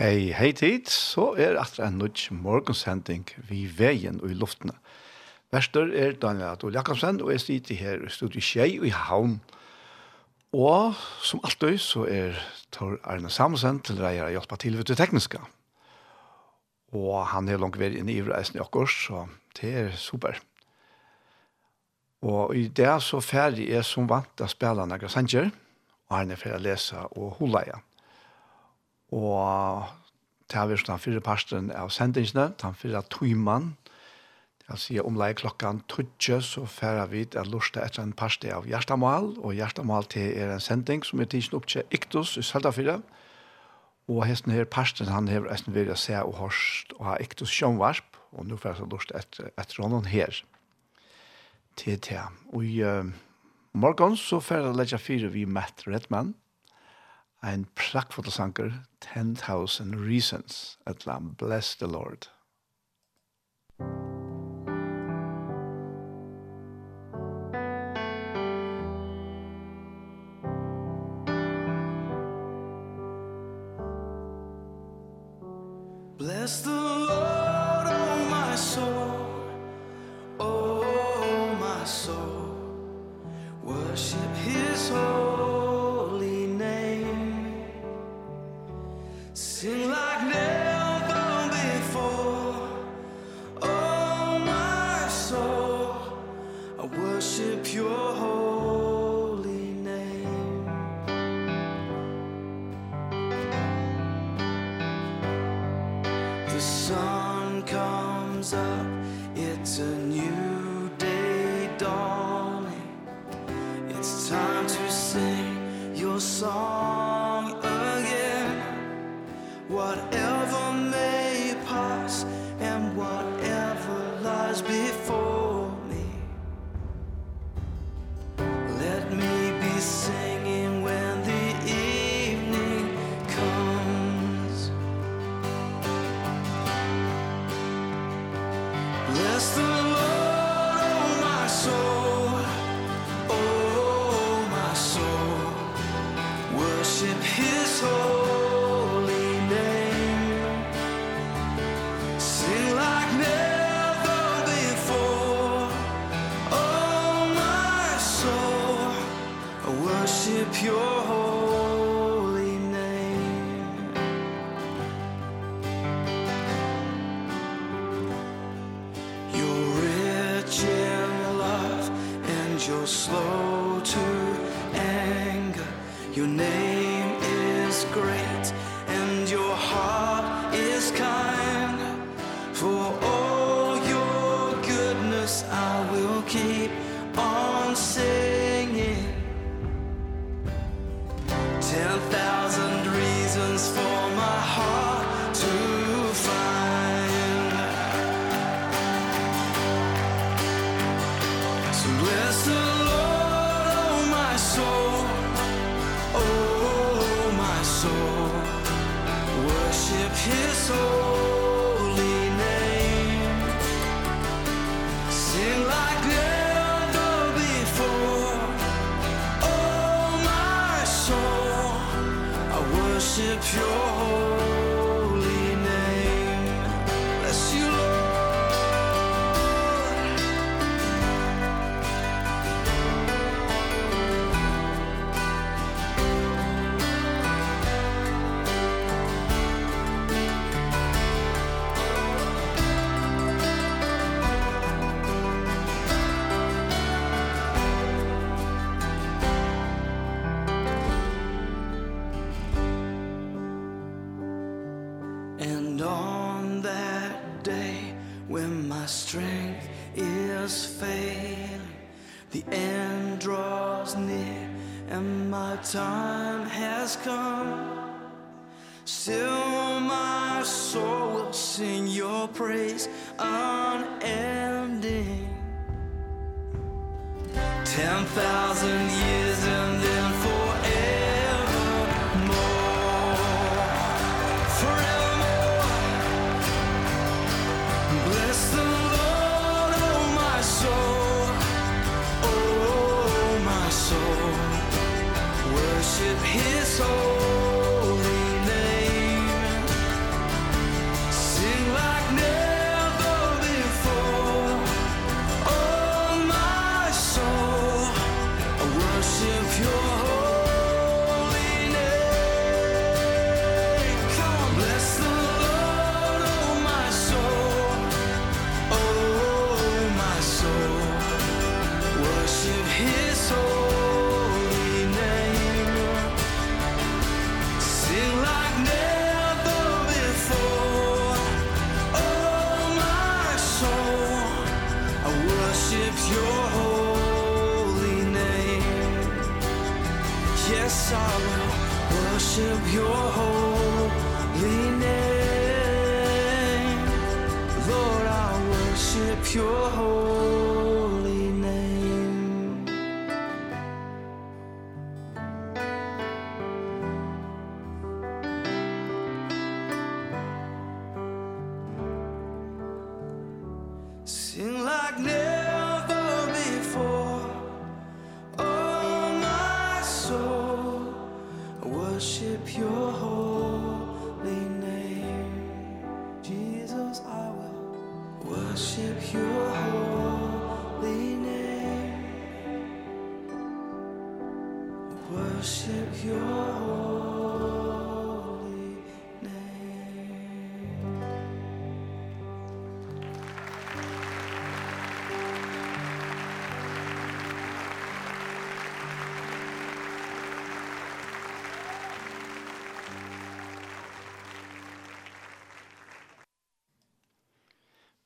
Hei, hei tid, så er atra en nødt morgensending vi veien og i luftene. Verster er Daniel Adol Jakobsen, og jeg sitter her i studiet Kjei og i Havn. Og som alltid så er Tor Arne Samuelsen til reier å hjelpe til ved det tekniske. Og han er langt ved inn i reisen i okkurs, så det er super. Og i det så ferdig er som vant å spille Nagra Sanger, og han er ferdig å lese og holde igjen og til vi den fire parsten av sendingsene, den fire tøymann, det vil si omleie klokken tøtje, så færer vi til å lortet etter en parste av Gjerstamal, og Gjerstamal til er en sending som er tidsen opp til Iktus i Seldafyrre, og hesten her parsten han har nesten vært å se og hørst og ha Iktus sjønvarp, og nå færer jeg lortet etter, etter honom her. Til til. Og i uh, morgen så færer jeg legge fire vi Matt Redman, ein prakkfull sanker, 10,000 reasons, at lam, bless the Lord. Bless the Lord.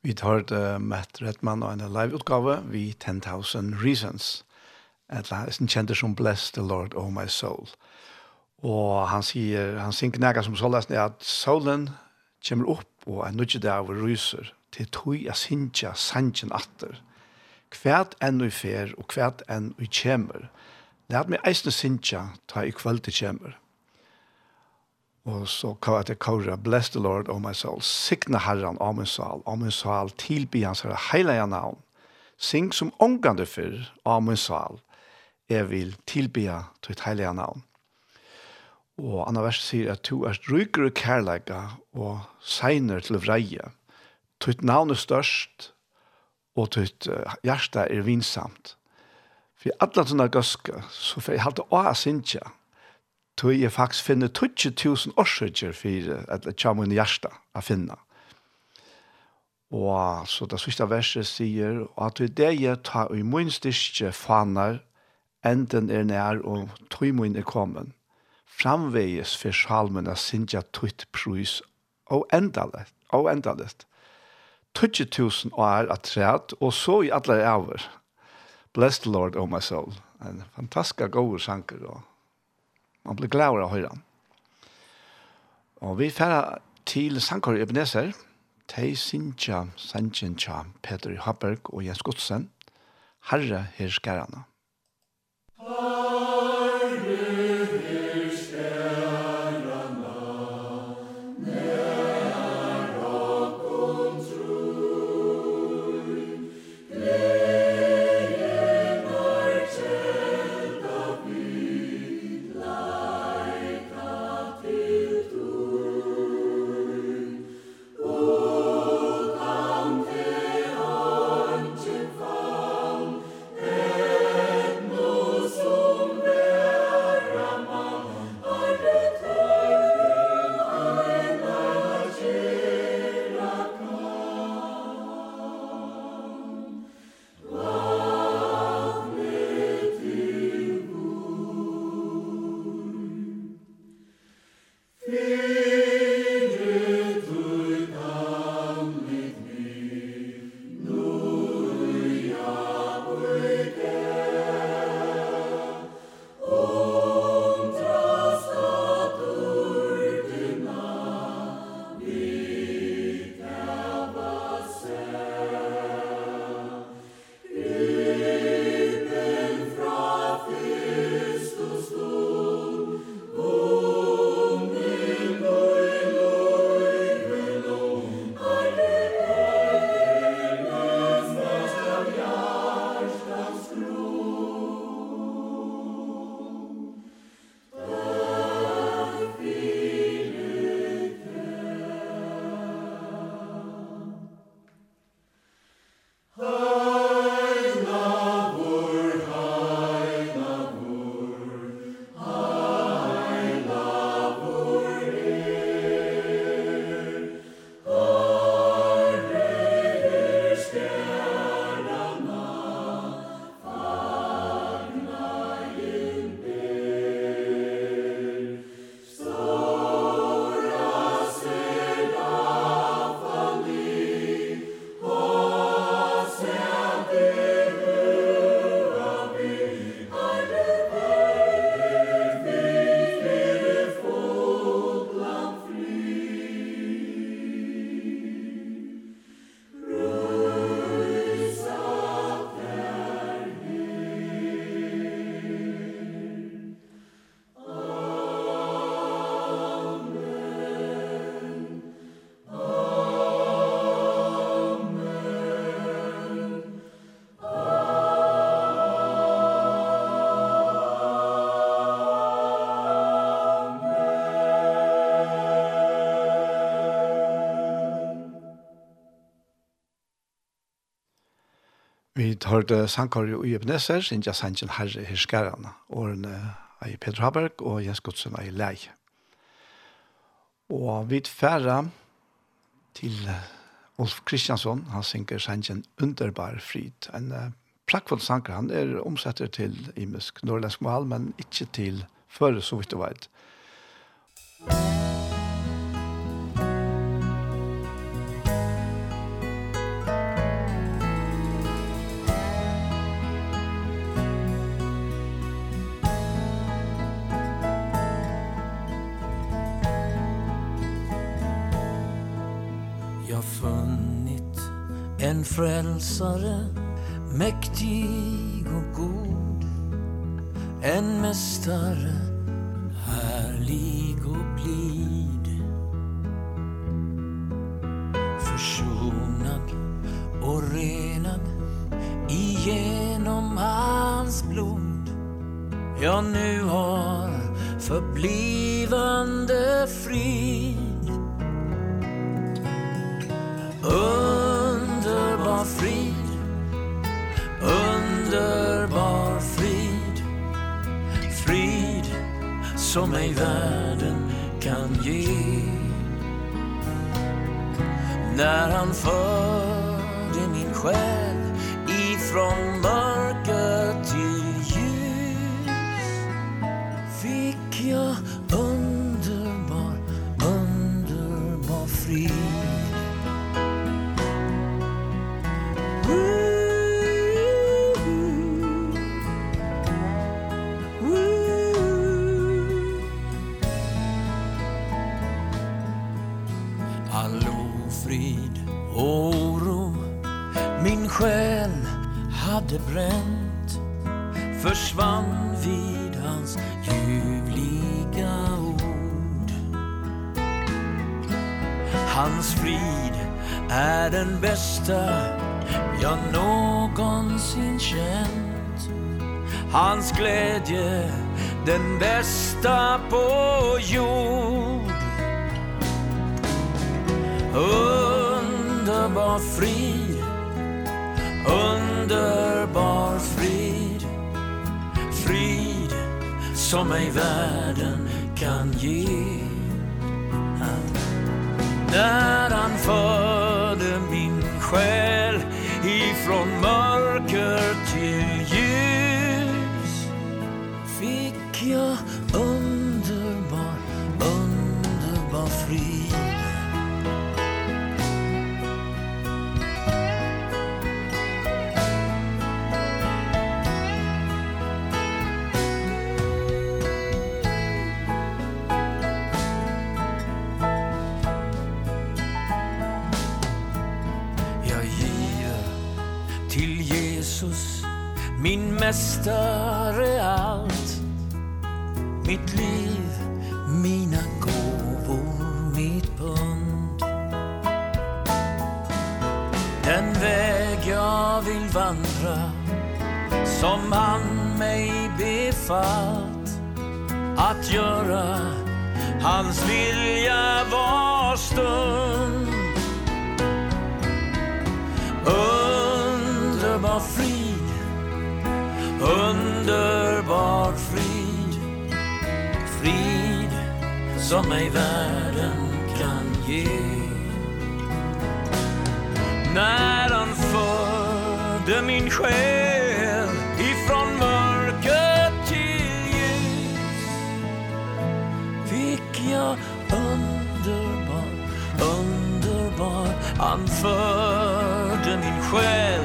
Vi tar det Matt Redman og en live-utgave vi 10,000 Reasons. Et han kjente som Bless the Lord, oh my soul. Og han sier, han synker nægge som så lest at solen kommer opp og er nødvendig der over ryser til tog jeg synkja sanjen atter. Hvert enn og fer og hvert enn og kommer. Lært meg eisne synkja ta i kveld til kommer. Og så kan jeg kåre, bless the Lord, oh my soul, sikne herren, oh my soul, oh my soul, tilby hans herre, heilige navn. Sing som omgande fyr, oh my soul, jeg vil tilby ditt heilige navn. Og Anna vers sier at du er ryker og kærleika og seiner til vreie. Tutt navn er størst, og tutt hjerte er vinsamt. For alle sånne gøske, så får jeg halte å ha sinja, tog jeg faktisk finne 20.000 årsøkjer for at det kommer inn i hjertet å finne. Og så det siste verset sier at det er jeg tar i min styrke faner enden er nær og tog min er kommet. Framveges for salmen er sinja tøyt prøys og endalett. Og endalett. 20.000 år at træt, og så i alle er over. Bless the Lord, oh my soul. En fantastisk god sanker og Man blir glad av høyre. Og vi færa til Sankar Ebenezer, Tei Sintja Sanjentja, Peter Haberg og Jens Godsen, Herre her skærene. hørte sankar i Ebenezer, Sinja Sanjen Herre Hirskaren, årene i Peter Haberg og Jens Godsen i Lei. Og vi færre til Ulf Kristiansson, han synker Sanjen Underbar Frid, en uh, prakkfull sankar, han er omsetter til imisk norrlensk mål, men ikke til før, så vidt du vet. Uh, Hans glädje den bästa på jord. Underbar frid Underbar frid. Frid som ej världen kan ge. När han förde min själ ifrån mörker jag underbar, underbar fri Jag ger till Jesus Min mästare allt. Mitt liv, mina gåvor, mitt pund. Den väg jag vill vandra Som han mig befallt Att göra hans vilja var stund. Underbar frid Underbar frid frid som ej världen kan ge När han förde min själ ifrån mörker till ljus Fick jag underbar, underbar. Han förde min själ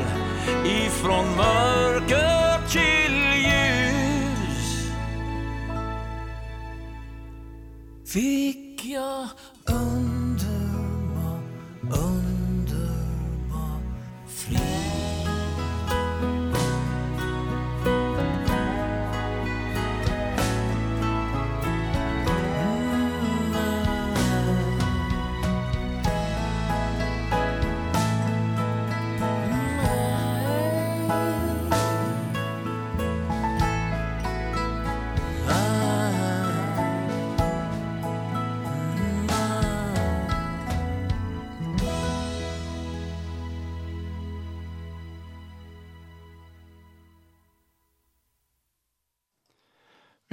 ifrån mörker fick jag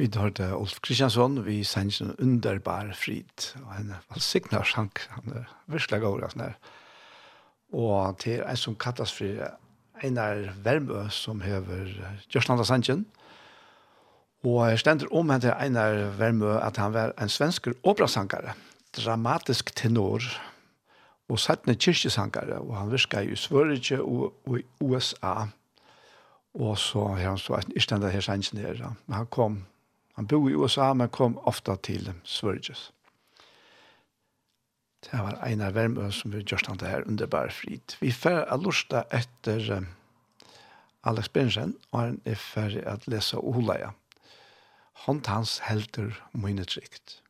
vi hørte Ulf Kristiansson, vi sendte en underbar frit, og en velsignet sjank, han er virkelig god, og sånn her. Og til en som kattas for Einar Vermø, som hever Gjørslanda Sandjen, og jeg stender om henne til Einar Vermø, at han var en svensk operasankare, dramatisk tenor, og sattne kyrkjesankare, og han virka i Svørige og, og i USA, og så har han så, en stender her sannsjen her, men han kom Han bor i USA, men kom ofta til Sveriges. Det var Einar Värmö som vi gjørst han det her underbare frit. Vi fer a lusta etter um, Alex Bensen, og han er ferdig at lese Olaja. Hånd hans helter mine trygt.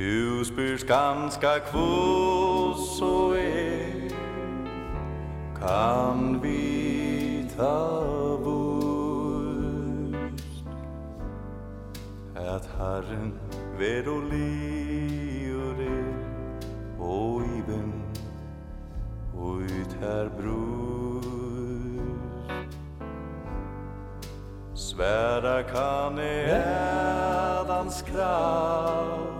Du spyrs ganska kvås så er. Kan vi ta vust At Herren ver og liore Og iben og ut her brust. Sværa kan i ædans krav.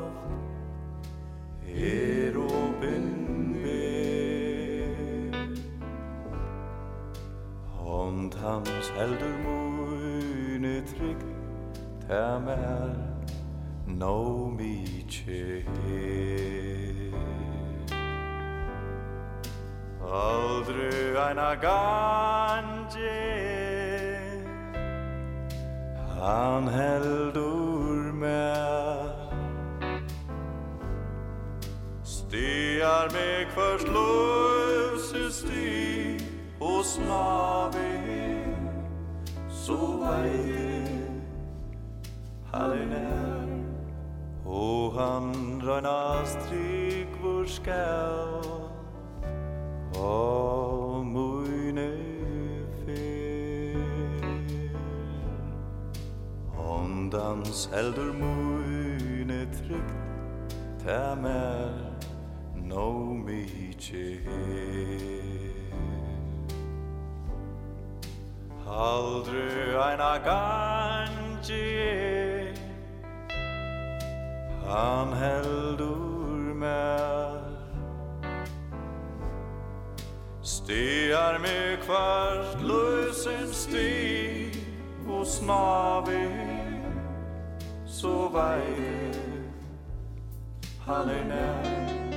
hans heldur møyne trygg. Tæm er no mi tje Aldru eina ganje. Han heldur mer Stiar meg først løvse sti Hos navi så veilig. Han er nær Og han røyna stryk vår skall Og mune fyr Ondans eldur mune trygt Ta mer no mi Aldru eina gangi Han heldur mer Stiar mig kvart lusen sti Og snavi Så vei Han er nær.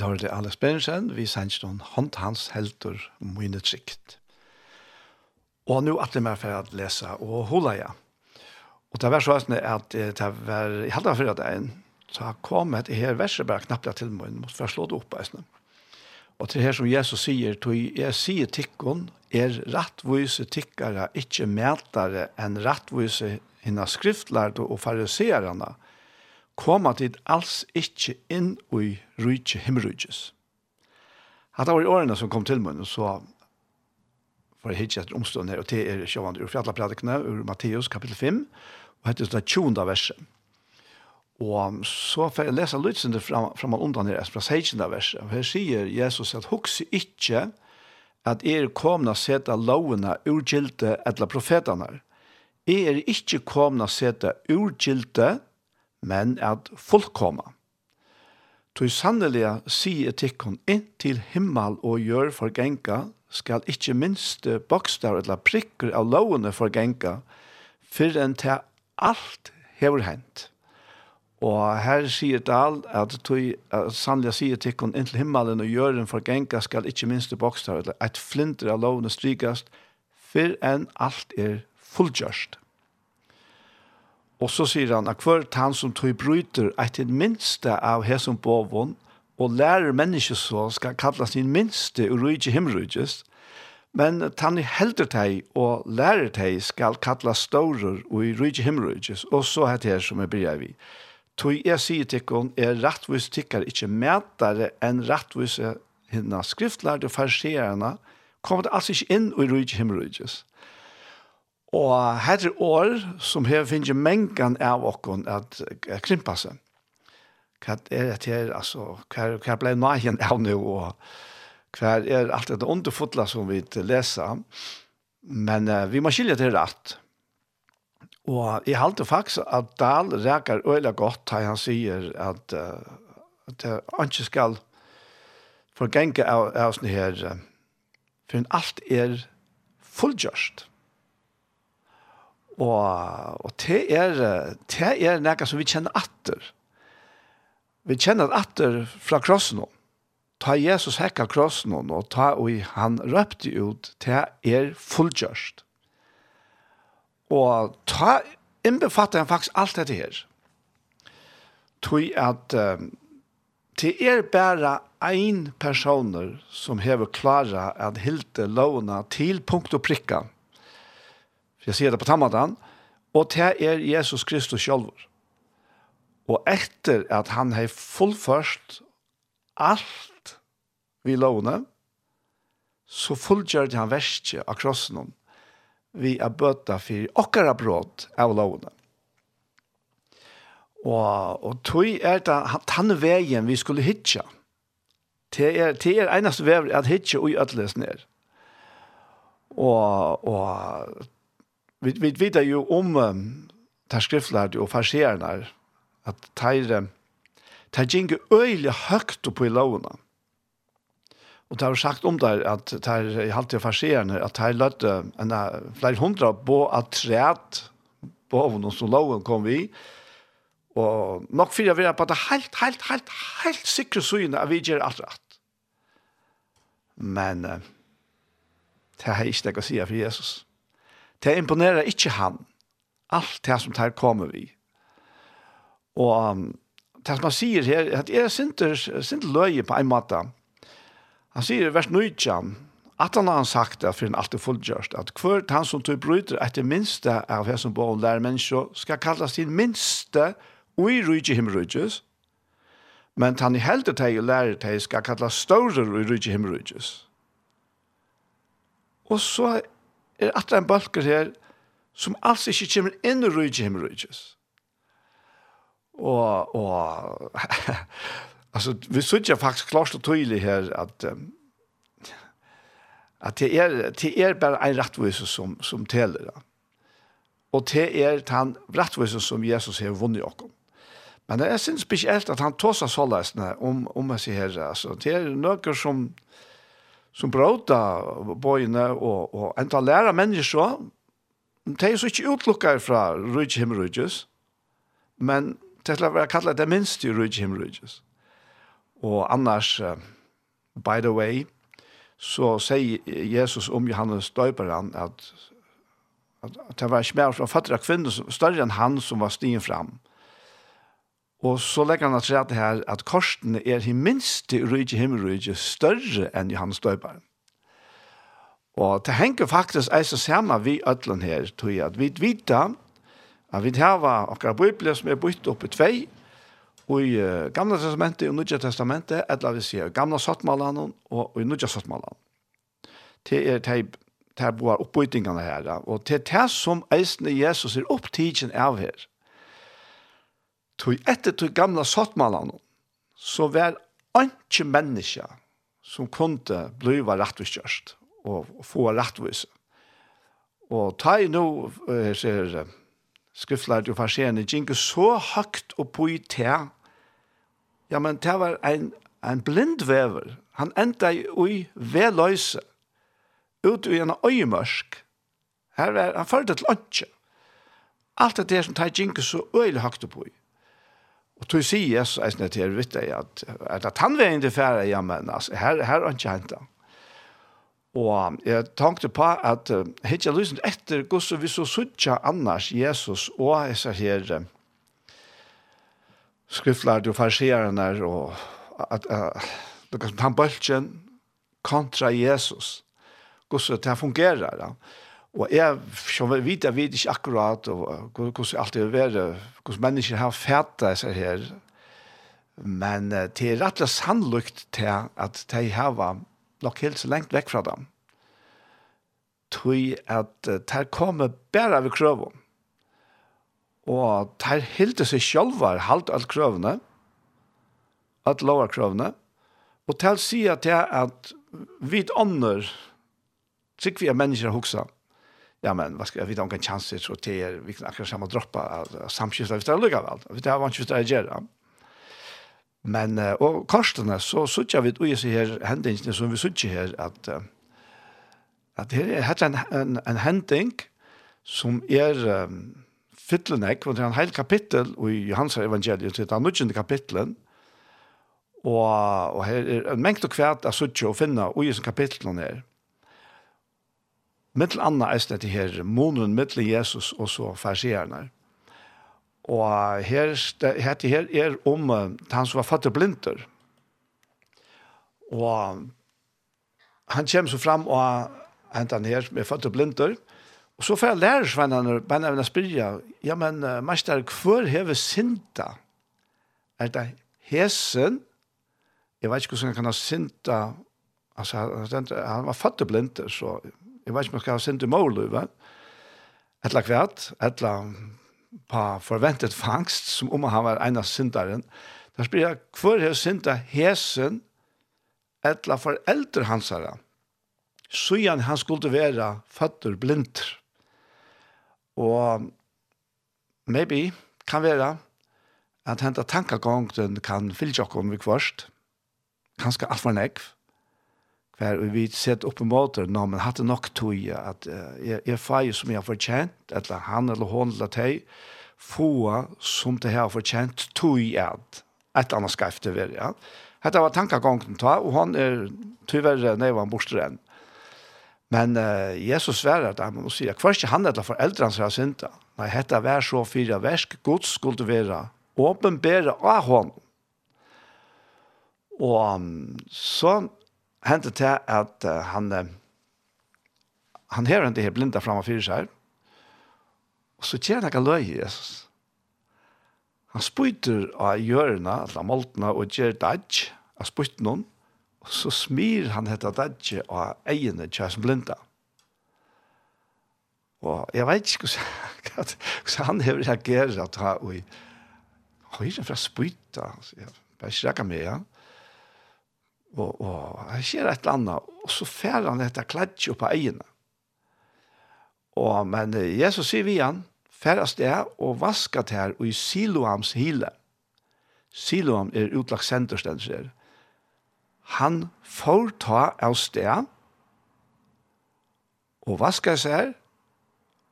Vi tar det Alex Bergensen, vi sender noen hånd hans helter mine trygt. Og nå at det mer for å lese og holde jeg. Og det var sånn at det var, jeg hadde for det en, så kom et her verset bare knappt til meg, måtte først slå det opp. Eisne. Og til her som Jesus sier, tog jeg sier tikkun, er rattvise tikkere, ikke mætare enn rattvise hinna skriftlærd og fariserene, og koma tid alls ikkje inn i rujtje himmerujtjes. Hatta var i årene som kom til munnen, så var jeg hitje etter omstående her, og det er sjåvand ur fjallapratikene, ur Matteus kapittel 5, og hette det tjonda verset. Og så får jeg lese lydsende fram, fram og undan her, fra 16. verset. Og her sier Jesus at «Huksi ikkje at er komna seta lovene urgilte etla profetene. Er ikkje komna seta urgilte men at fullkomma. Toi sannelig sier tikkun inntil himmel og gjør forgenga, skal ikkje minste bokstav eller prikker av lovene forgenga, for enn til alt hever hent. Og her sier Dahl at tog sannelig sier tikkun inntil himmelen og gjøren forgenga skal ikkje minste bokstav eller et flinter av lovene strykast, for enn alt er fullgjørst. Og så sier han at hvert han som tog bryter et til minste av hesen bovån, og lærer mennesker så skal kalla sin minste og rydde himrydges, men at i helder teg og lærer teg skal kalla stårer og rydde himrydges, og så heter det som jeg bryr vi. Tog jeg sier til henne er rettvis tikkere ikke metere enn rettvis henne skriftlærde og farserene, kommer det altså ikke inn og rydde himrydges. Og her er år som her finner mengen av åkken at krympa seg. Hva er det her, altså, hva, hva ble nøyen av nå, og hva er alt det underfotla som vi leser. Men uh, vi må skilje til rett. Og jeg halte faktisk at Dahl reker øyla godt da han sier at, uh, at han ikke skal forgenge av, av sånne her, uh, for alt er fullgjørst. Og, og det er, det er noe som vi kjenner atter. Vi kjenner atter fra krossen. Ta Jesus hekka krossen, og ta og han røpte ut, det er fullgjørst. Og ta, innbefatter han faktisk alt dette her. Tøy at um, det er bare ein personer som hever klara at hilte lovene til punkt og prikka. Så jeg sier det på tammadan, og det er Jesus Kristus selv. Og etter at han har fullførst alt vi lovene, så fullgjørte han verste av krossen vi er bøtta for okkara brot av lovene. Og, og tog er det han veien vi skulle hitja. Det er, det er eneste vever at hitja og i ødeles ned. Og, og vi, vi vet ju om um, ta skriftlärde och farserna att tajre ta jinge öjliga högt upp i låna. Och det har sagt om där att tar i halvt av farserna att tar lötte en flera hundra på att träd på avon som lån kom vi og nok fyrir vi er på det helt, helt, helt, helt sikre syne at vi gjør alt rett. Men uh, det har jeg ikke det å si for Jesus. Det imponerer ikke han. Alt det som tar kommer vi. Og um, det som han sier her, at jeg synes ikke løye på en måte. Han sier i vers 9, at han har sagt det, for han alltid fullgjørst, at hver han som tog bryter etter minste av her som bor og lærer mennesker, skal kalles til minste, og i rydde himmelrydges, men han i heldet teg og lærer teg skal kalles større og i rydde himmelrydges. Og så er atra en balker her som alls ikke kommer inn i rujtje himmelrujtjes. Og, og altså, vi sørger faktisk klart og tydelig her at um, at det er, det er bare en rettvise som, som teler. Da. Og det er den rettvise som Jesus har vunnet oss om. Men det er sin spesielt at han tåser så løsene om, om jeg sier her. Altså, det er noe som, som som bråta bøyene og, og enda lære mennesker, de er så ikke utlukker fra rydde himmelrydges, men til å kalla kallet det minste rydde himmelrydges. Og annars, by the way, så sier Jesus om Johannes døperen at, at, at det var ikke mer fra fattere kvinner større enn han som var stigen fram. Og så legger han at det her at korsene er i minste rydde himmelrydde større enn Johannes døperen. Og det henger faktisk eis og samme vi ødlen her, tror jeg, at vi vet at vi har akkurat bøybler som er bytt opp i tvei, og i uh, Gamle testamentet og nødja testamentet, eller vi sier Gamle Sottmalene og, og i nødja Sottmalene. Det er det her boar oppbytingene her, og det er det som eisende Jesus er opptidgen av her. Tog etter tog gamla sottmalene, så var ikke menneske som kunne bli rettviskjørst og få rettvis. Og ta i nå, jeg ser skriftlært jo farsierne, ikke så høyt og på i te. Ja, men det var en, en blindvever. Han enda i veløse, ut i en øyemørsk. Her var han førte til åndsje. Alt det der som tar ikke så øyelig høyt og på i. Og tog sier Jesus eisne til vitt deg at, at, at han var inn til fære, ja, men altså, her, her er ikke hentet. Og jeg tenkte på at uh, hitt jeg lysen etter gosse vi så suttja annars Jesus og jeg disse her uh, skriftlærde og farserene og at uh, det kan ta bølgen kontra Jesus. Gosse, det fungerer da. Ja. Og jeg, som vet, jeg vet ikke akkurat og, og hvordan alt det er hvordan mennesker har fæta seg her. Men uh, det er rett og sannlukt til at de har nok helt så lengt vekk fra dem. Tøy at uh, de kommer bare ved krøven. Og de hilder seg sjølve halt alt krøvene, alt lovarkrøvene, og de sier til at vi ånder, sikkert vi er mennesker hoksa, ja men vad ska vi ta en chans så det är vi kan akkurat samma droppa samskifta vi tar lugga väl vi tar vart just det gör men och kostnaderna så så tjänar vi ju så här händingen som vi söker här att att det är en en en händing som är um, fytlenek, og det er en hel kapittel i Johans evangeliet, det er den nødgjende kapittelen, og, og her er en mengd og kvært av suttje å finne i disse kapitlene her mittel anna er det her, monen mittel Jesus og så farsierne. Og her, dette her er om uh, han som var fattig blinder. Og han kommer så fram og hentan her med fattig blinter. Og så får jeg lære svennene, men jeg vil spørre, ja, men uh, mester, hvor hever sinta? Er det hesen? Jeg vet ikke hvordan han kan ha sinta. Altså, han var fattig blinter, så jeg vet ikke om jeg skal sende mål, eller Etla et eller på forventet fangst, som om han var en av synderen. Da spør jeg, hvor er synda hesen, etla foreldre hans herre, søyan han skulle være føtter blindt. Og maybe kan være at henta tankegongen kan fylle seg om vi kvarst, kanskje alt for nekv, för vi sett upp emot det hadde nok hade nog toja att är är jo som jag fortjent, att han eller hon eller hej få som det här förtjänt toja att annars skifte väl ja Hette var tankegongen ta, og han er tyverre neva han borster enn. Men uh, Jesus sverer at han må si, hver ikke han eller foreldrene som har synda. Nei, hette vær så fire versk, gods skulle være åpenbære av hånden. Og um, så hendte til at uh, han uh, han hever henne her blinda framme fyrir seg og så kjer han ikke løy Jesus. Han spyter av hjørna eller moltena og gjør daj av spyten noen og så smir han hette daj av egene som blinda. Og jeg vet ikke hvordan han hever reageret at han og høyre fra spyta jeg bare ikke rekker med ja og, og han skjer et eller annet, og så fer han etter kledje på egene. Og, men Jesus sier vi han, fer det og vasket her og i Siloams hile. Siloam er utlagt senterstenser. Han får ta av sted og vasket seg her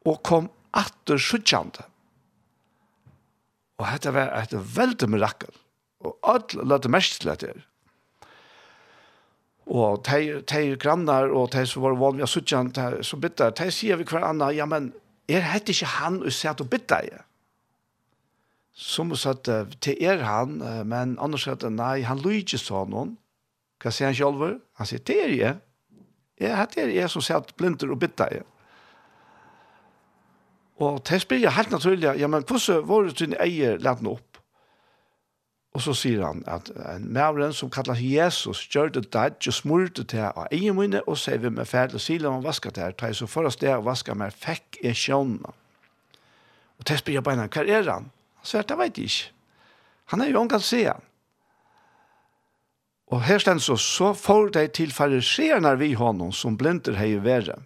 og kom atter suttjande. Og dette var et veldig mirakel. Og alt løtte mest til dette her. Og de, de grannar og de som var vanlige av suttjan, som bitter, de sier vi hver annan, ja, men er det ikke han og at du bitter jeg? Som hun satt, det er han, men annars satt, nei, han lyder ikke sånn noen. Hva sier han selv? Han sier, det er jeg. Jeg det er jeg som sett blinder og bitter jeg. Og de spyr jeg helt naturlig, ja, men hvordan var det du eier lett opp? Og så sier han at en mævren som kallar Jesus gjør det dædje smurte til av egen munne og sier vi med ferd og sier om vaska til her, jeg så for oss det og vaska med fekk er sjånene. Og til spør jeg beina, hva er han? Han sier, det vet jeg ikke. Han er jo omgang se han. Og her stend så, så får de til fariserene vi honom som blinder hei verre.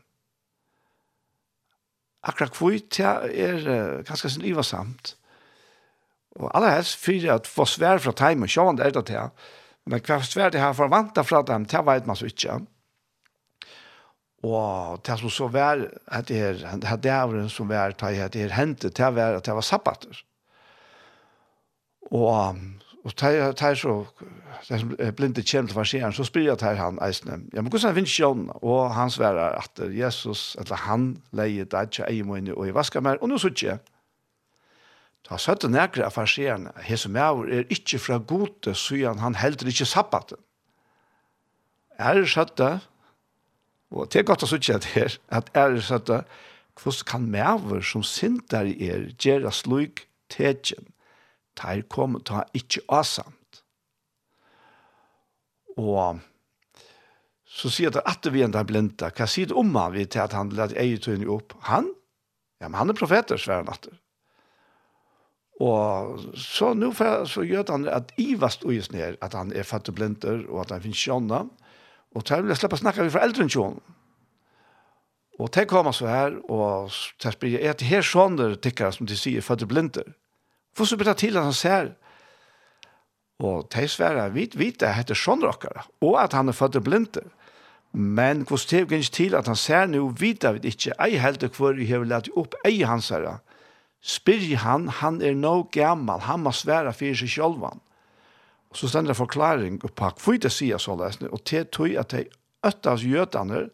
Akkurat hvor det er ganske sin ivasamt. samt Og alle helst fyrir at få svær fra teim og sjåan det er det til. Men hva svær det her forvanta fra dem, det vet man så ikke. Og det som så vær, det er, det er som vær, det er, det er hentet, det er vær, det var sabbater. Og, og det er, så, det som blinde kjem til farseren, så spyr jeg til han eisne, ja, men hvordan finnes sjåan? Og han sverar at Jesus, eller han, leie, det er ikke eier og i vasker mer, og nå sier jeg, Han sa til nekre av farsierne, hese mæver er ikke fra gode, sier han heldur ikke sabbaten. Er det og det er godt å sitte her, at er det søtte, hvordan kan mæver som sinter i er, gjøre slik tegjen, der kommer ta ikke asamt. Og så sier det at vi er en blinda, hva sier det om han vi til at han lade eget tøyne opp? Han? Ja, men han er profeter, svære natter. Og så nu får så gjør han at Ivast just ned, at han er fattig blinder, og at han finnes sjånda. Og så vil jeg slippe å snakke for eldre enn sjån. Og det kommer så her, og så spør jeg, er det her sjånda tikkere som de sier fattig blinder? For så blir til at han ser, og de svære, vi vet det heter sjånda dere, og at han er fattig blinder. Men hvordan det går ikke til at han ser nå, vet vi ikke, ei helte hvor vi har lett opp ei hans herre, spyr han, han er no gammal, han må svære fyrir seg sjálvan. Og så stender det forklaring på hva det sier så lesende, og til tog at de av jødene,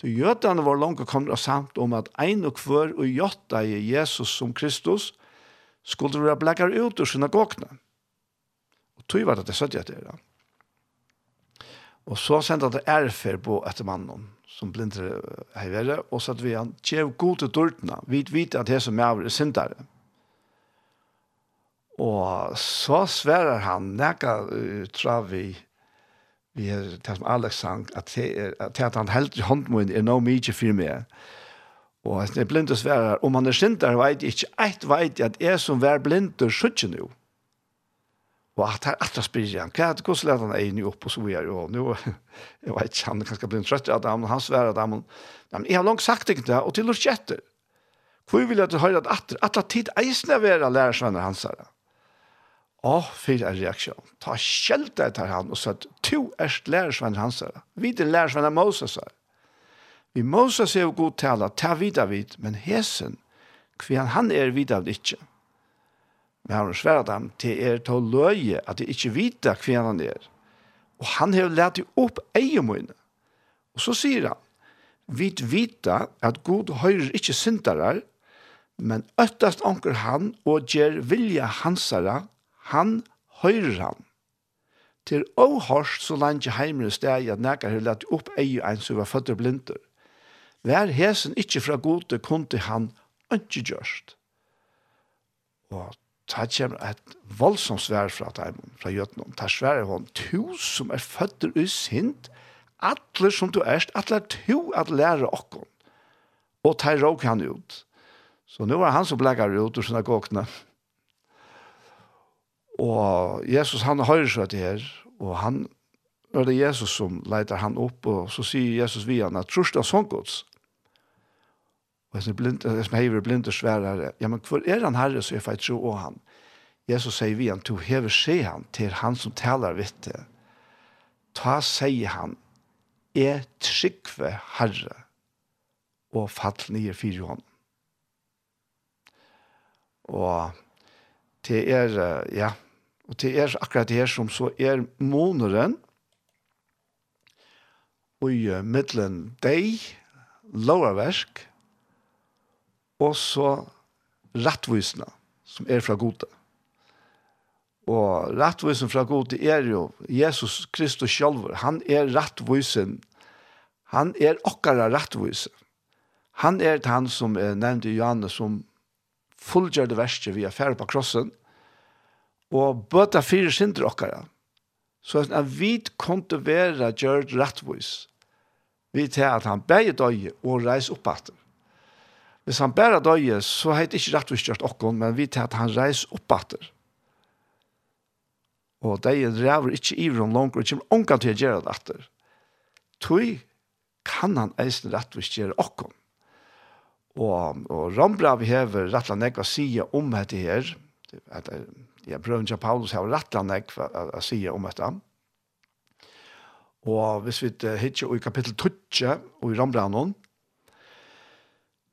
til jødene var langt og kommer samt om at ein og hver og jøtta i Jesus som Kristus skulle være blekkar ut ur synagogene. Og tog var det det sødde etter det. Og så sendte det erfer på etter mannen som blindre har vært, og så at vi han tjev god til dørtene. Vi vet at det som er er syndere. Og så sverer han, nekka uh, trav vi, vi er det som Alex sang, at, det, at, at han helt i håndmunnen er noe mye for meg. Og jeg er blind og sverer, om han er syndere, vet jeg ikke, et vet jeg at jeg som er blind og skjøtter noe. Og at her atra spyrir han, hva er det gos leder han egni opp og så vi er jo, nu, jeg vet ikke, han er bli en trøtt av damen, han sver av damen, men jeg har langt sagt ikke det, og til lort kjetter. Hvor vil jeg til høyre at atra, atra tid eisne vera lærersvenner hans her. Åh, fyr er reaksjon. Ta kjelt deg til han og sagt, to erst lærersvenner hans her. Vi er lærersvenner Moses her. Vi Moses er jo god tala, ta vidar vid, men hesen, kvian han, er vidar vid ikke. Men han sværer dem til er til å løye at de ikke vet hva han er. Og han har lært dem opp egen. Og så sier han, vi vet at god høyrer ikke syndere, men øttast anker han og gjør vilja hansara, han høyrer han. Til åhørst så langt heimere steg at nækker har lært opp egen en som var født og blinder. Vær hesen ikke fra gode kunde han ikke gjørst. Og så her kommer et voldsomt svær fra dem, fra Gjøtnum. Ta svær er hon, to som er fødder i sint, atler som du erst, atler tu at lære okkon. Og ta råk han ut. Så nå var han som blekker ut ur synagogene. Og Jesus, han hører seg til her, og han, er det Jesus som leiter han opp, og så sier Jesus via han, at trus det sånn gods. Og som, blind, som hever blind og sværer, ja, men hvor er han herre, så jeg får tro og han. Jesus sier vi han, to hever se han til han som taler vitt det. Ta, sier han, er tryggve herre, og fall nye fire hånd. Og til er, ja, og til er akkurat det her som så er måneren, og i middelen deg, loverversk, og så rettvisene som er fra gode. Og rettvisen fra gode er jo Jesus Kristus selv. Han er rettvisen. Han er okkara rettvisen. Han er han som er nevnt i Johannes som fullgjør det verste vi er ferdig på krossen og bøter fire synder okkara. Så at vi kontinuerer gjør rettvis. Vi til at han beger døye og reiser opp etter. Hvis han bare døye, så heit ikke rett og slett åkken, men vi til at han reis oppatter. Og de rever ikke i om langt, og kommer ångan til å gjøre det etter. Tøy kan han eisen rettvis gjøre åkken. Og, og Rambra vi hever og slett å si om dette her, at jeg prøver ikke Paulus har rettla nek å si om dette. Og hvis vi hittir i kapittel 12 og i Rambranon,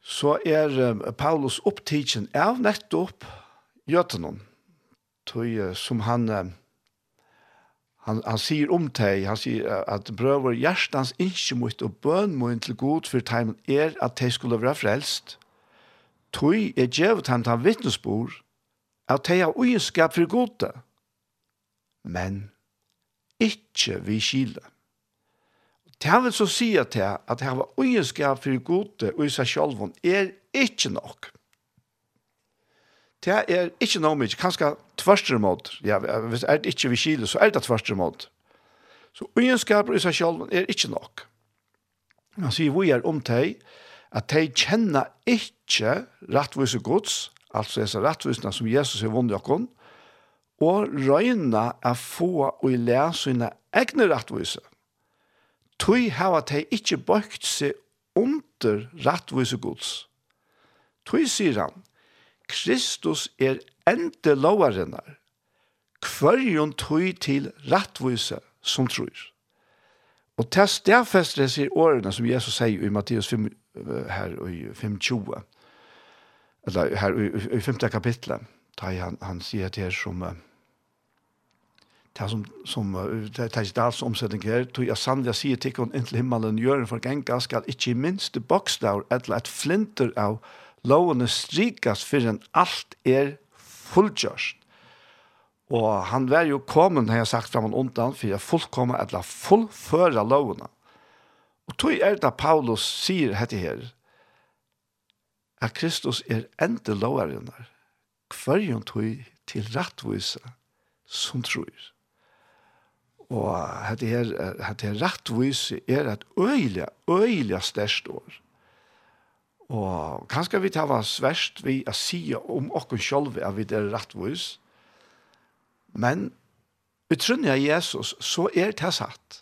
så er Paulus opptidsen av nettopp gjøtene. Tøy som han han han sier om deg, han sier at brøver hjertens ikke mot og bøn mot til god for teimen er at de skulle være frelst. Tøy er djevet han til vittnesbord at de har ugenskap for gode. Men ikke vi skiller. Det han vil så si at det, at det var ugenskap for gode og i seg selv er ikke nok. Det er ikke noe mye, kanskje tverstere måte. Ja, hvis er det ikke vi kile, så er det tverstere måte. Så ugenskap i seg selv er ikke nok. Han sier vi er om deg, at de kjenner ikke rettvise gods, altså disse rettvisene som Jesus har vunnet oss, og røyna er få og i lære sine egne rettvise. Mm Tui hava tei ikkje bøkt seg under rattvise gods. Tui sier han, Kristus er ende lovarinnar, kvarjon tui til rattvise som trur. Og til stedfester sier årene som Jesus sier i Matteus 5, her i 5.20, eller her i 5. kapitlet, da han, han sier til her som, uh, det som, som det er ikke alls omsetning her, tog jeg sannelig sier til henne inntil himmelen gjør en forgenga, skal ikke minst bokstav eller et flinter av lovene strikas for en alt er fullgjørst. Og han var jo kommet, har jeg sagt fram og undan, for jeg fullkommer eller fullføre lovene. Og tog er det Paulus sier dette her, at Kristus er enda loveren der, tog til rattvise som tror. Og at det her, at her rettvis er et øyelig, øyelig størst år. Og kanskje vi tar hva sverst vi å si om oss selv at vi er rettvis. Men utrunnig av Jesus, så er det satt.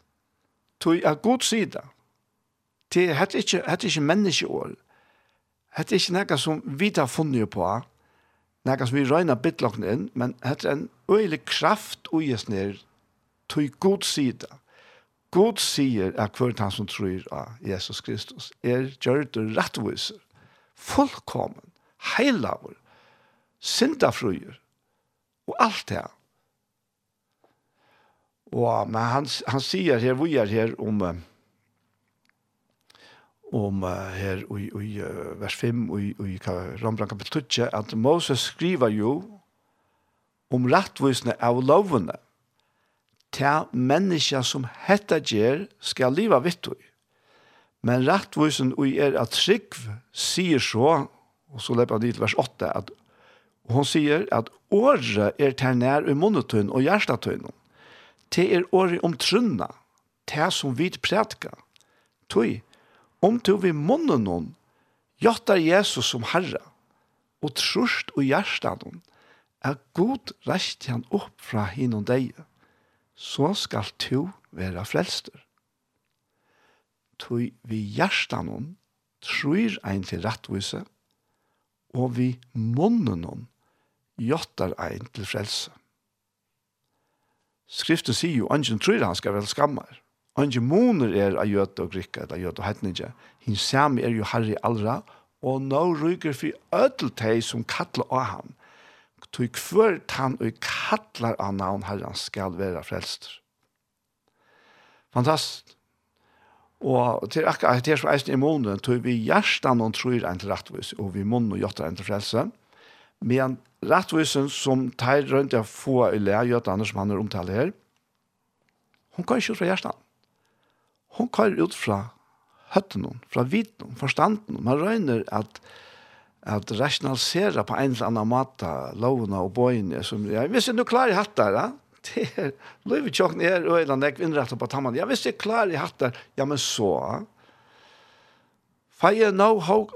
Tog er god sida. Det er ikke, det er ikke menneskeår. Det er ikke noe som vi tar funnet på. Noe som vi røyner bittlokken inn, men det er en øyelig kraft og gjør ned tog god sida. God sier at hver han som tror av Jesus Kristus er gjørt og rettviser, fullkommen, heilavur, syndafruer, og alt det her. Og, men han, han sier her, vi er her om om her i, i vers 5 i, i Rambran kapitel 2, at Moses skriver jo om rettvisene av lovene til menneska som hetta ger skal leva vittu. Men rettvusen ui er at Trygv sier så, og så lepper han dit vers 8, at hon sier at året er til nær i monetun og hjertetun. Det er året om trunna, det som vi prætka. Tui, om du vi munnen hon, jottar Jesus som herre, og trust og hjertetun, er god rest han opp fra hin og deie så skal to være frelster. Tøy vi hjertanon tror ein til rettvise, og vi munnenon gjøttar ein til frelse. Skriften sier jo, angen tror han skal vel skammer. Angen moner er av jøte og grikka, eller jøte og hetninja. Hinsam sami er jo herri allra, og nå ryker for ødel teg som kattler av ham tog kvör tann og kattlar av navn herran skal være frelster. Fantastisk. Og til akka, til som eisen i månen, tog vi hjertan og tror en til rettvis, og vi månen og gjøtter en til frelse. Men rettvisen som tar rundt å få i le, gjøtter andre som han er omtale her, hun kan ikke ut fra hjertan. Hun kan ut fra høtten, fra viten, forstanden. Man røyner at at rationalisera på en eller annan måte lovene og bøyene som jeg visste du klarer hatt der, ja? Det er løyve tjokken er eller nek innrettet på tammen. Jeg visste jeg klarer hatt der, ja, men så. Feie no,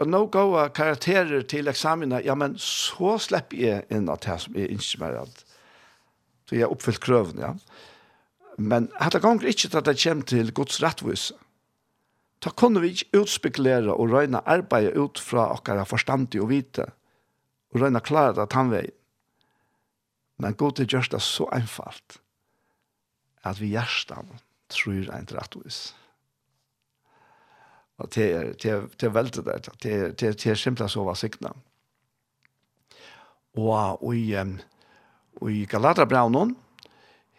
no go karakterer til eksamene ja, men så slipper jeg inn at det som jeg ikke mer. Så jeg har oppfyllt krøven, ja. Men hatt det ganger ikke at det kommer til Guds rettvise Da kunne vi ikke utspekulere og røyne arbeidet ut fra okkara forstandig og vite, og røyne klare det tannveien. Men god til gjørst det så einfalt, at vi hjertan tror en rettvis. Og det er, det er, det er veldig det, det er, det er, det er simpelthen så var sikna. Og, og i, og i Galaterbraunen,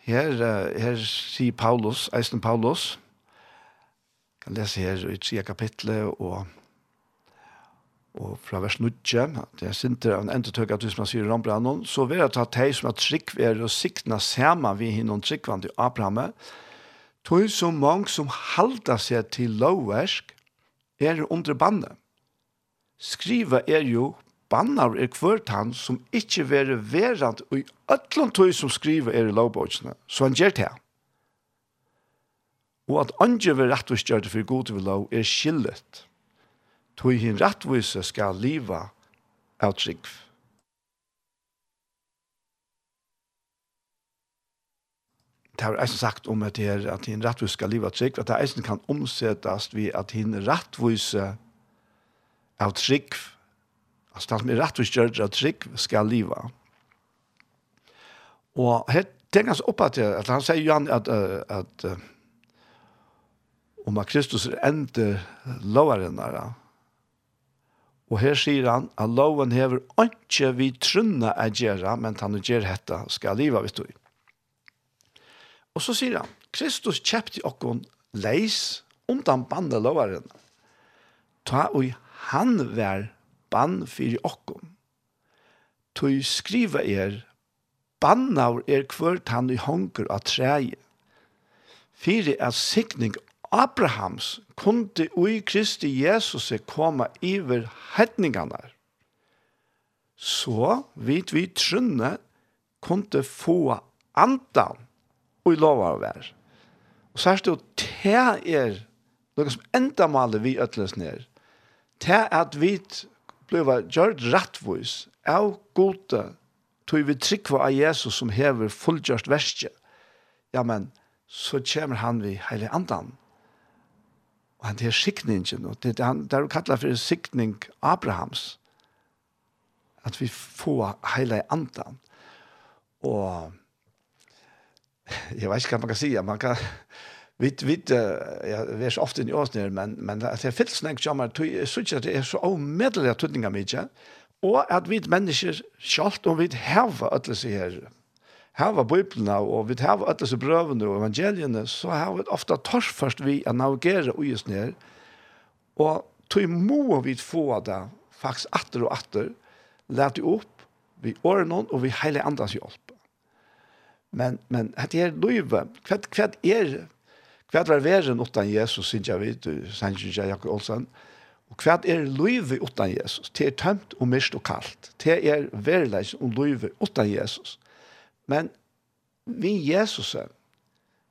her, her sier Paulus, Eisen Paulus, kan lese her i tre kapitlet og og fra vers 9, det er sinter av en endetøk at hvis man sier Rambranon, så vil jeg ta teg som at trygg er og sikna sema vi hinnom tryggvand til Abrahamme, tog så mange som halda seg til lovversk er under bandet. Skriva er jo bannar er kvart han som ikkje vere verant og i ötlom tog som skriva er i lovbøkene, så han gjer det her og at andre vil rettvisgjøre for god til lov er skillet. Tog hin rettvise skal liva av trygg. Det har eisen sagt om at, er, at hin rettvise skal liva av trygg, at det eisen kan omsettast ved at hin rettvise av trygg, altså det som er rettvisgjøre av trygg, skal liva. Og her tenker han seg opp at, at han sier jo han at, at, at om at Kristus er enda der. Og her sier han at loven hever ikke vi trunna er gjøre, men han gjør dette skal liva vi tog. Og så sier han, Kristus kjøpte okkon leis om den bandet loveren. Ta og han vær bann for okkon. Tøy skriva er, bannar er kvørt han i hongur av treie. Fyre er sikning Abrahams kunde ui Kristi Jesus koma iver hetningarna. Så vid vi trunne kunde få andan ui lova av være. Og særst jo, te er noe som enda maler vi øtles ned. Te at vi bleva gjort rattvois av gode tog vi trykva av Jesus som hever fullgjørt verskje. Ja, men så kommer han vi heilig andan Og han er sikningen, og det han det der kallet for sikning Abrahams. At vi får hele andan. Og jeg vet ikke hva man kan si, man kan vi vet, ja vi er ofte i åsner, men men at det fyllt snakk som er, jeg synes at det er så omedelig av tudninga mykje og at vi mennesker selv og vi har alle seg her hava bøyblina, og vi hava alle disse brøvene og evangeliene, så hava vi oftast torsførst vi å navigere og just ned, og tog må vi få det faktisk atter og atter, lærte opp, vi årene og vi heile andras hjelp. Men, men dette er løyve, hva, hva er Hva var verden utan Jesus, synes jeg vet, synes jeg Jakob Olsen. Og hva er løyve uten Jesus? Det er tømt og mist og kaldt. Det er verleis og løyve uten Jesus. Men vi Jesus,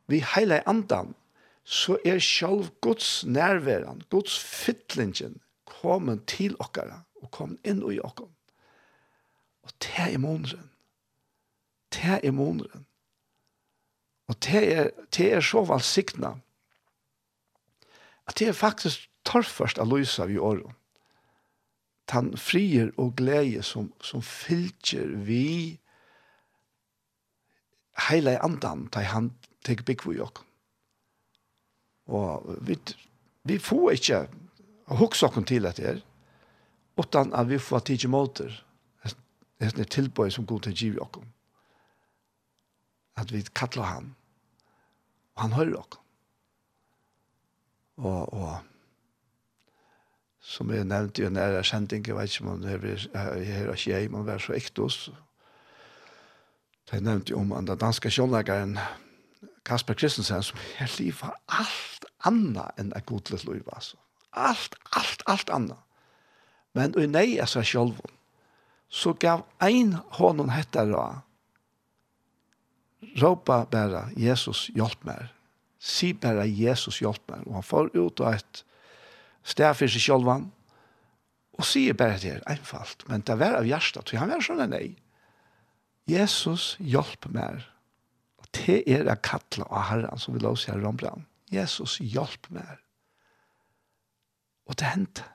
vi heile andan, så er sjálv Guds nærværen, Guds fytlingen, kommet til okkara og kommet inn i okkara. Og det er måneden. Det er måneden. Og det er, det er så valgsikna at det er faktisk torrførst av lysa vi åren. Tan frier og glede som, som fylger vi heile andan ta han tek big for ok. Og vi vi får ikkje hugsa okkum til at er utan at vi får tige målter. Det er tilbøy som god til giv okkum. At vi kallar han. Og han høyrer okkum. Og, og som jeg nevnte i en ære kjending, jeg vet ikke om det er her og skje, man er så ektos, Jeg nevnte om den danske sjånleggeren Kasper Kristensen, som her livet alt annet enn et godlet liv, altså. Alt, alt, alt annet. Men og nei er seg selv, så gav ein hånden hette da, råpa bare, Jesus hjelp meg. Si bare, Jesus hjelp meg. Og han får ut av et sted for seg selv, og sier bare det er einfalt. Men det var av hjertet, så han var sånn nei. Jesus hjelp meg. Og det er å kalle av Herren som vi la oss lov seg Rambran. Jesus hjelp meg. Og det hendte.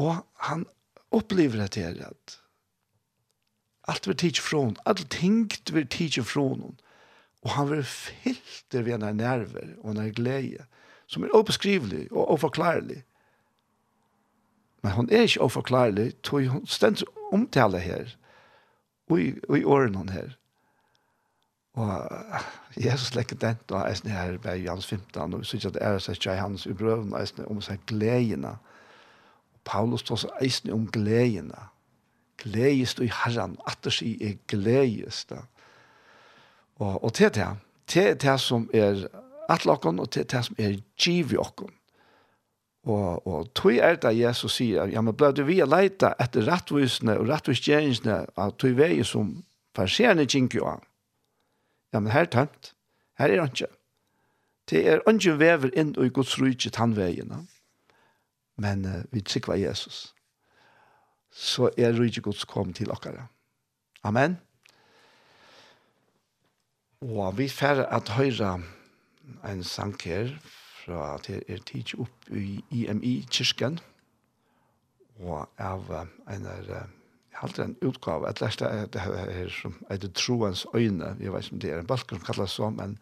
Og han opplever det til at alt vil tidsje fra henne, alt tingt vil tidsje fra henne. Og han vil fylte ved henne nerver og henne glede, som er obeskrivelig og oforklarelig. Men hon er ikke oforklarelig, tog hun stendt omtale her. og i, i årene her. Og Jesus lekker den, og jeg er her ved Jans 15, og synes at det er seg ikke hans i brøven, og jeg om seg gledene. Og Paulus tås eisne om gledene. Gledest i Herren, at det sier er gledest. Og, og til det, til det som er atlokken, og til det som er giv i okken. Og, og tog er det Jesus sier, ja, men ble du vi å leite etter rettvisene og rettvisgjøringene av tog vei som farserende kjenker jo an. Ja, men her er tømt. Her er han ikke. Det er han ikke vever inn og i Guds rydde tannveiene. Men uh, vi trykker Jesus. Så er rydde Guds kom til dere. Amen. Og vi færre at høyre en sang her fra at er tid opp i IMI-kirken, og av en er, jeg halte en utgave, et lærte er det her som heter Troens øyne, jeg vet ikke om det er en balk som kalles så, men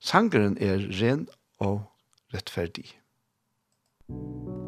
sangeren er ren og rettferdig. Musikk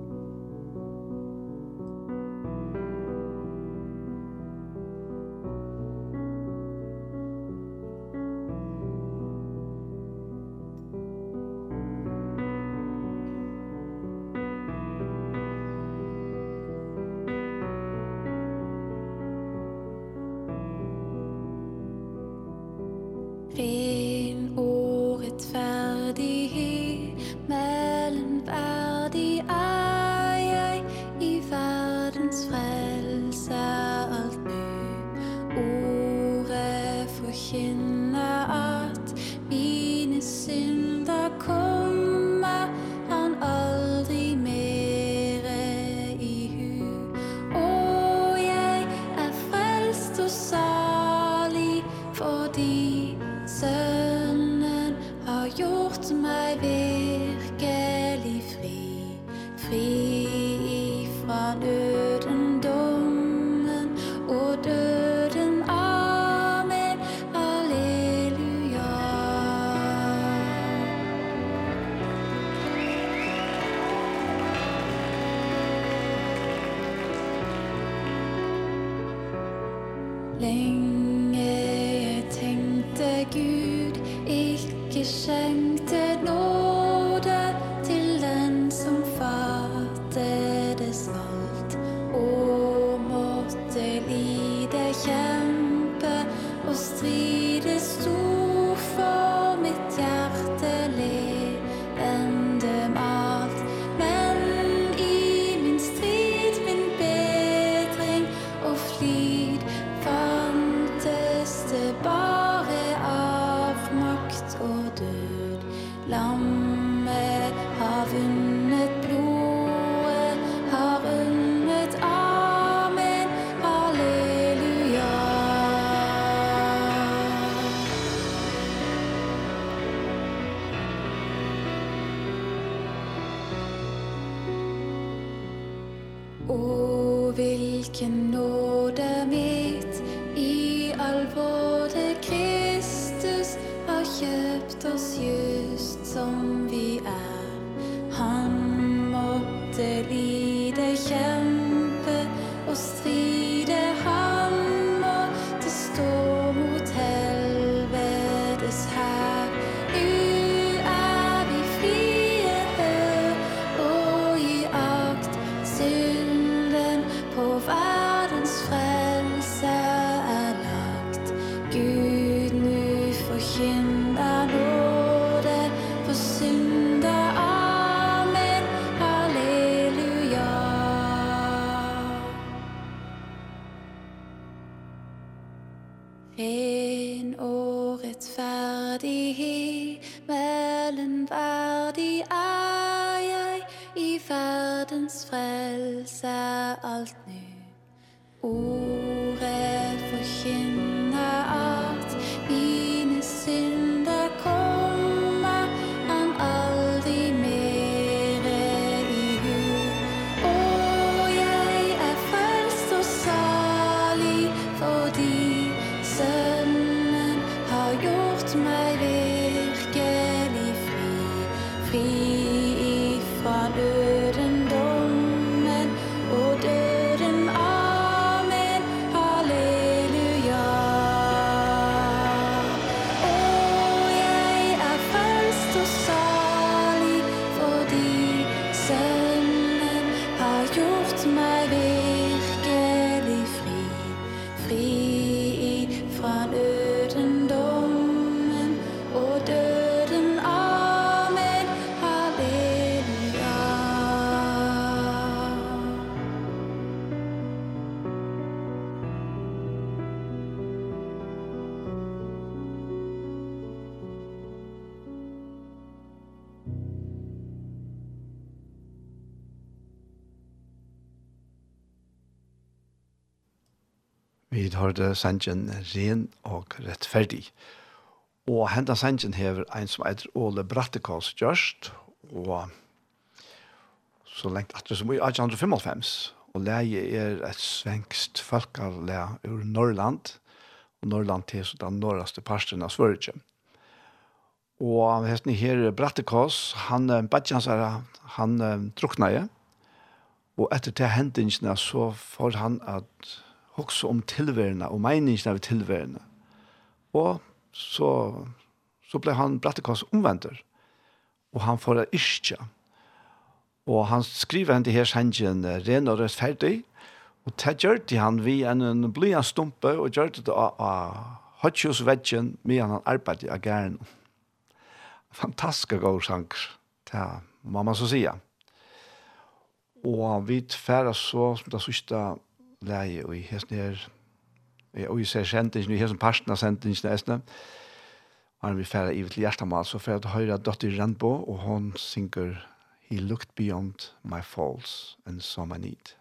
Vi har det sangen ren og rettferdig. Og hendan sangen hever ein som eitir Ole Brattekås gjørst, og så lengt at det som i 1895, og leie er et svengst folkarle ur Norrland, og Norrland til så den norraste parsten av Svørge. Og hesten her Brattekås, han badjansara, han druknaje, og etter til hendingene så får han at også om tilværende og meningen av tilværende. Og så, så ble han brattekast omvender, og han får ikke. Og han skriver henne til her sangen ren og rettferdig, og det gjør det han vi en, en blyant stumpe, og gjør det av, av hodgjusvedgen med han arbeidet av gæren. Fantastisk god sanger, det må man så sige. Og vi tverre så, som det sørste, leie og i hesten her, og i ser sendingen, i hesten parten av sendingen nesten, og han vil fære i til hjertemål, så fære til høyre dotter Randbo, og hun synger «He looked beyond my faults and saw my need».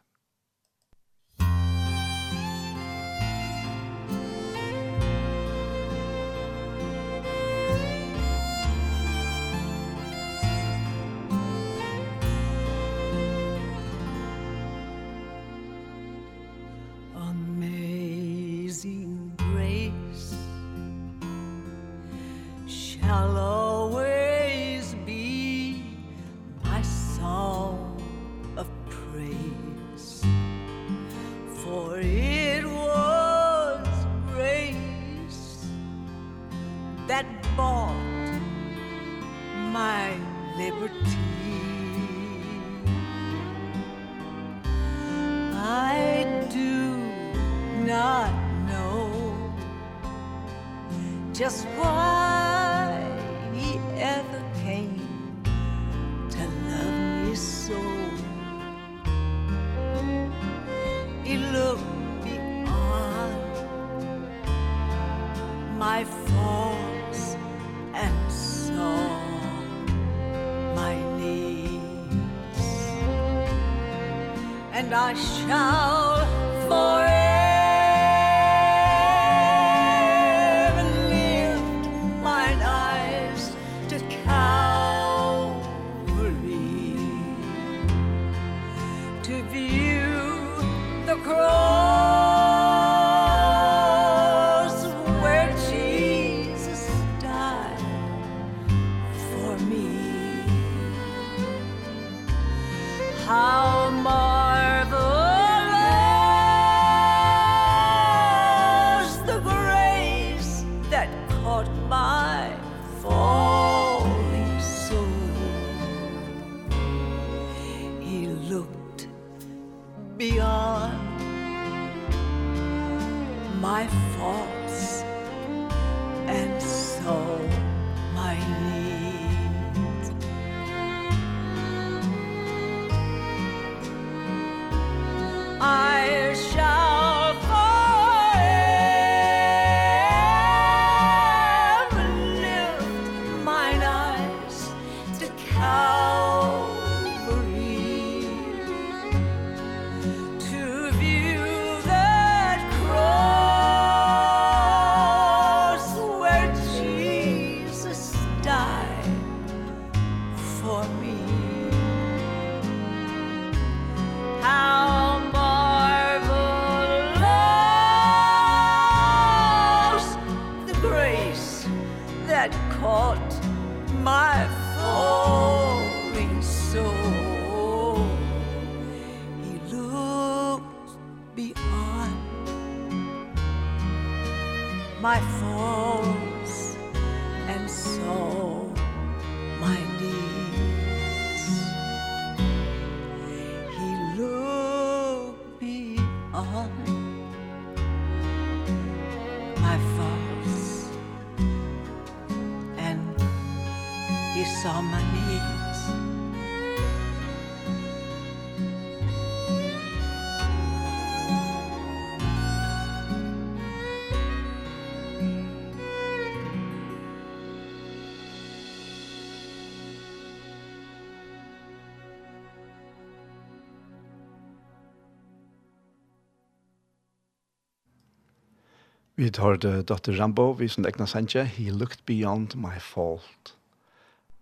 Vi tar det Dr. Rambo, vi som egna sanje, he looked beyond my fault.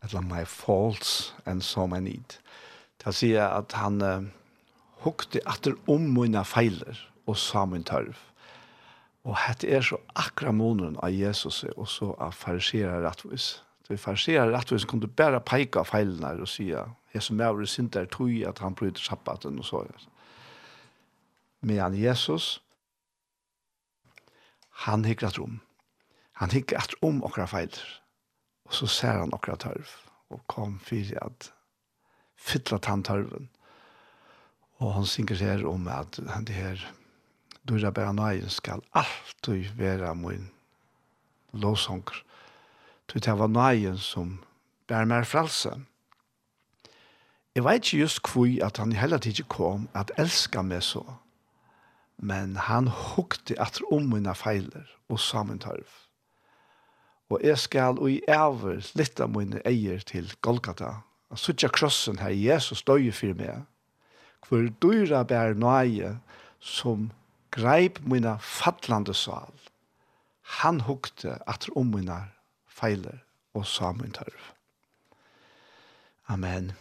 Eller my faults and so my need. Det sier at han uh, hukte atter om mine feiler og sa min tørv. Og hette er så akra måneden av Jesus og så av fariserer rettvis. Så fariserer rettvis kunne bare peika feilene og sier, Jesus maver synder tog at han bryter sabbaten og så. Men Jesus, han hikker at om. Han hikker at om okra feiler. Og så ser han okra tørv. Og kom fyrir at fytla tanntørven. Og han synger her om at det her dyrra bæra nøyen skal alltid være min lovsonger. Så det var nøyen som bæra mer fralse. Jeg vet ikke just hvor at han heller ikke kom at elska meg så. Men han hukte at om mine feiler og sammentarv. Og jeg skal og i æver litt av mine eier til Golgata. Og suttja krossen her Jesus døye for meg. Hvor dyra bær nøye som greip mine fattlande sal. Han hukte at om mine feiler og sammentarv. Amen.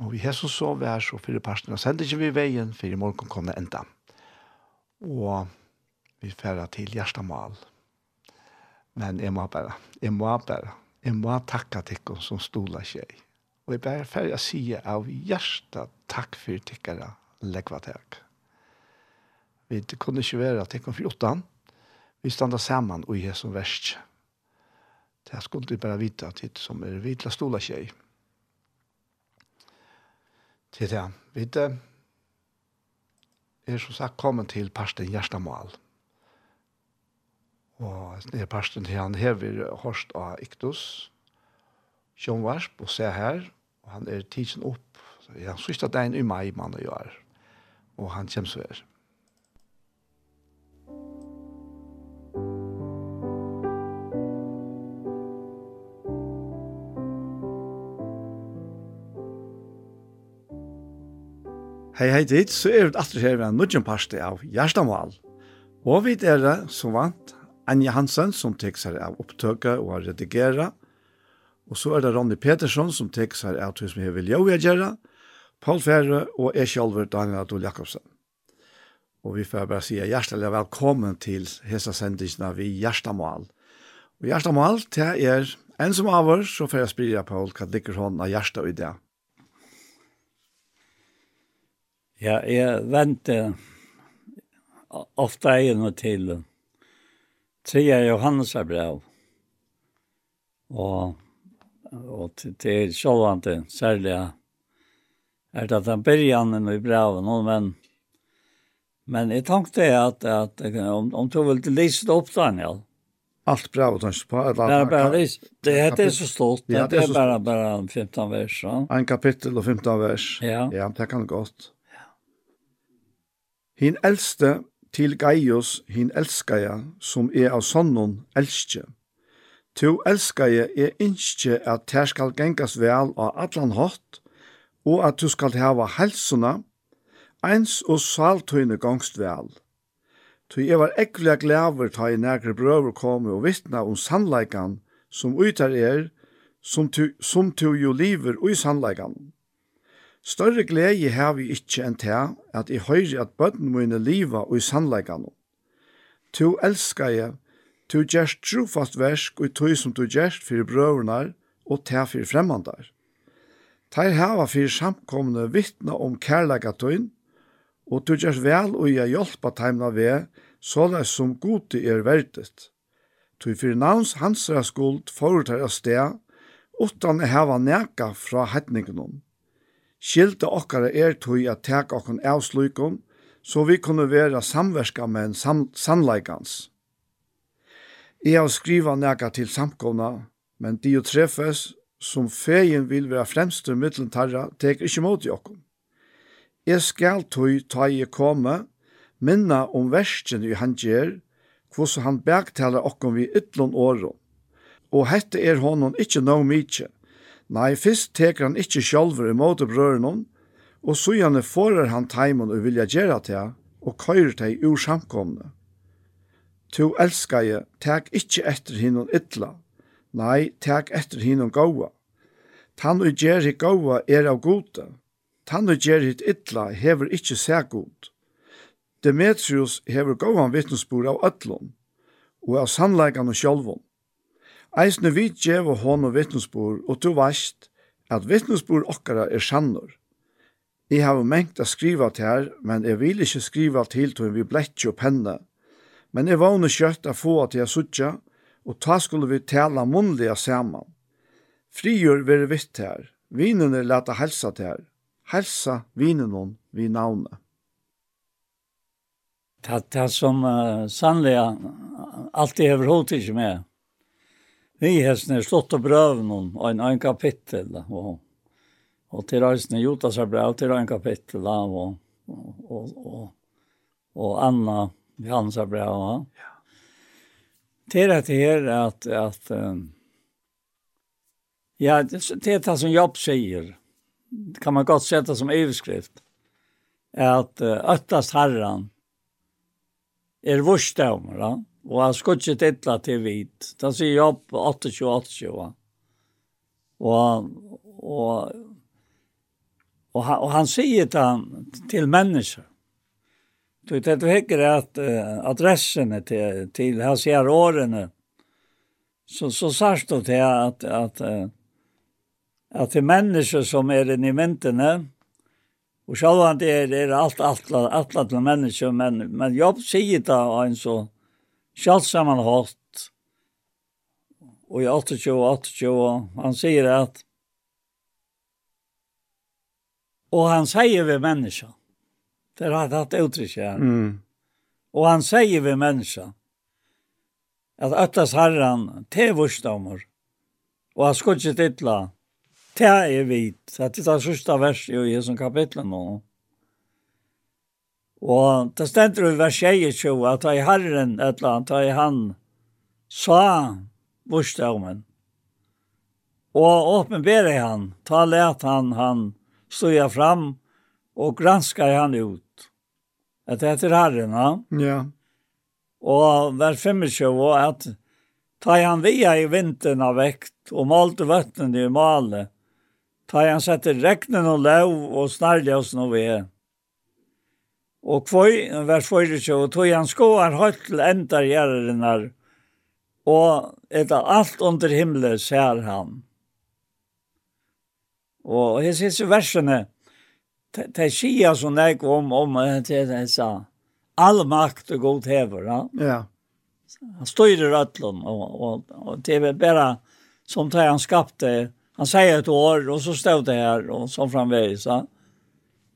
Og vi har så vær så fyrir parten og sender ikke vi veien, for i morgen kommer enda og vi færer til hjertemål. Men jeg må bare, jeg må bare, jeg må takke til som stola seg. Og jeg bare færer si av hjertet takk for tikkere legger takk. Vi kunne ikke være til kom 14. Vi standa sammen og gjør som verst. Det skulle vi bare vite at det som er vidla stola seg. Til det, vet er som sagt kommet til parsten Gjerstamal. Og det er parsten til han hever Horst av Iktus, Sjønvarsp, og se her, og han er tidsen opp. Så han sørste det en i mai man gjør, og han kommer så her. Hei hei dit, så er vi alltid her ved en nødgjøn parste av Gjerstamal. Og vi er det, som vant, Anja Hansen som tek seg av opptøkket og av redigera. Og så er det Ronny Petersson som tek seg av tog som jeg vil gjøre gjøre. Paul Ferre og jeg selv, Daniel Adol Jakobsen. Og vi får bare si hjertelig velkommen til hese sendingene vi Gjerstamal. Og Gjerstamal, det er en som av oss, så får jeg spyrja Paul hva ligger hånden av Gjersta i det. Ja, jeg venter ofte egen og til Tria Johannes er brev. Og, og til, til sjålvante, særlig er det at han byrjan i breven, men men jeg tenkte at, at om, om du vil lese det opp, Daniel, allt bra och tänkte på alla. Nej, bara det det är så stort. Ja, det är bara bara 15 vers. Ja. En kapitel och 15 vers. Ja. ja, det kan gått. Hin eldste til Gaius hin elskaja, som er av sonnen elskje. To elskaja er innskje at her skal gengas vel av allan hot, og at du skal hava helsuna, eins og saltøyne gongst vel. Tu jeg var ekkelig glæver ta i nægre brøver komme og vittna om sannleikan som utar er, som tu, som tu jo liver ui sannleikan. Større glede har vi ikke enn til at jeg høyre at bøtten mine liva og i sannleikene. Tu elskar jeg, tu gjerst trofast versk og tu som tu gjerst fyrir brøverne og ta fyrir fremmandar. Teir hava fyrir samkomne vittna om kærleikatøyn, og tu gjerst vel og jeg hjelpa teimna ved, såleis som gode er verdet. Tu fyrir navns hansra skuld forutar av sted, utan hava neka fra hetningenom. Skilte okkara er tøy at tek okkon avsløykon, så vi kunne være samverska med en sam sannleikans. Jeg har skriva nega til samkomna, men de og treffes som feien vil være fremste i middelen tarra, tek ikkje mot i okkon. Jeg skal tøy ta i komme, minna om versken i han gjer, hvordan han bergtaler okkon vi ytlån åren. Og hette er honom ikkje no mykje, Nei, fyrst teker han ikkje sjálfur imot brøren og søgjane forer han teimen og vilja gjera til, og køyrer teg ur samkomne. Tu elskaje, tek ikkje etter hinnon ytla, nei, tek etter hinnon gaua. Tan og gjer gaua er av gode, tan og gjer hitt ytla hever ikkje seg god. Demetrius hever gauan vittnesbord av ötlun, og av sannleikan og sjálfun. Eisne vi djev hon og vittnesbor, og du veist at vittnesbor okkara er sannor. Jeg har mengt å skriva til her, men jeg vil ikke skriva til til vi blettje og penne. Men jeg vågner kjøtt å få til jeg suttja, og ta skulle vi tala munnliga saman. Frigjør være vitt her. Vinene leta helsa til her. Helsa vinen vi navne. Det er som uh, sannlig alltid har hodet ikke med Nyhetsen har slått og brøven og en, en kapittel. Og, og til reisende Jotas er brev til en kapittel. Og, og, og, og, og Anna Johannes er brev. Ja. Til det her at, at um, ja, det er det som Jobb sier. Kan man godt sette som overskrift. At uh, øttast herran er vårstavmer. Ja? Og han skulle ikke titla til hvit. Da sier Jobb 28-28. Og, og, og, og han sier det til mennesker. Du vet, du hikker at uh, adressene til, til her sier årene, så, så sørst du til at, at, uh, at det er mennesker som er inne i myntene, og selv om det er, er alt, alt, alt, alt, alt mennesker, men, men jobb sier det en så, Kjallt saman hatt, og i 28-28, han sier at, og han sier ved menneska, det har hatt uttrykk her, mm. og han sier ved menneska, at øttas herran, til vursdommer, og han skulle ikke titla, te er vit, det er det sørste vers i Jesu kapitlet nå, Og det stender i vers 22 at i Herren et eller annet, i han sa bostaven. Og åpenbere han, ta let han, han stod fram og granskar han ut. At det heter Herren, ja. Ja. Og vers 25 at ta han via i vinteren av vekt og malte vøttene i male. Ta han sette regnen og lov og snarlig snarljasen og ved og kvøy, vers 24, og tog han skoar høyt til endar gjerrinnar, og etter alt under himmelen ser han. Og jeg synes versene, det sier som jeg om, om, det er sa, all makt og god hever, ja. Ja. Han styrer rødlån, og, og, og det er bare som det han skapte, han sier et år, og så stod det her, og så framvegis, ja.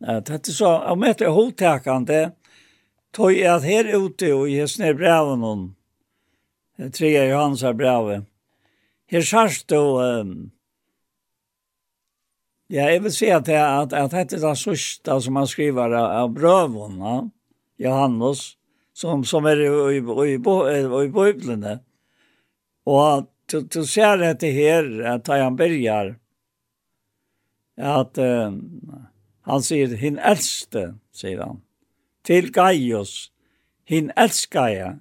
Ja, Det er så, jeg møtte hovedtakende, tog jeg at her ute og jeg sned breven om, tre av Johans er brevet, her sørst du, um, ja, jeg vil si at, at, at dette er det sørste som han skriver av breven, ja, Johannes, som, som er i, i, i, i, i bøyblene. Og du, du ser dette her, at han begynner, at um, Han sier, hin eldste, sier han, til Gaius, hin elskaja,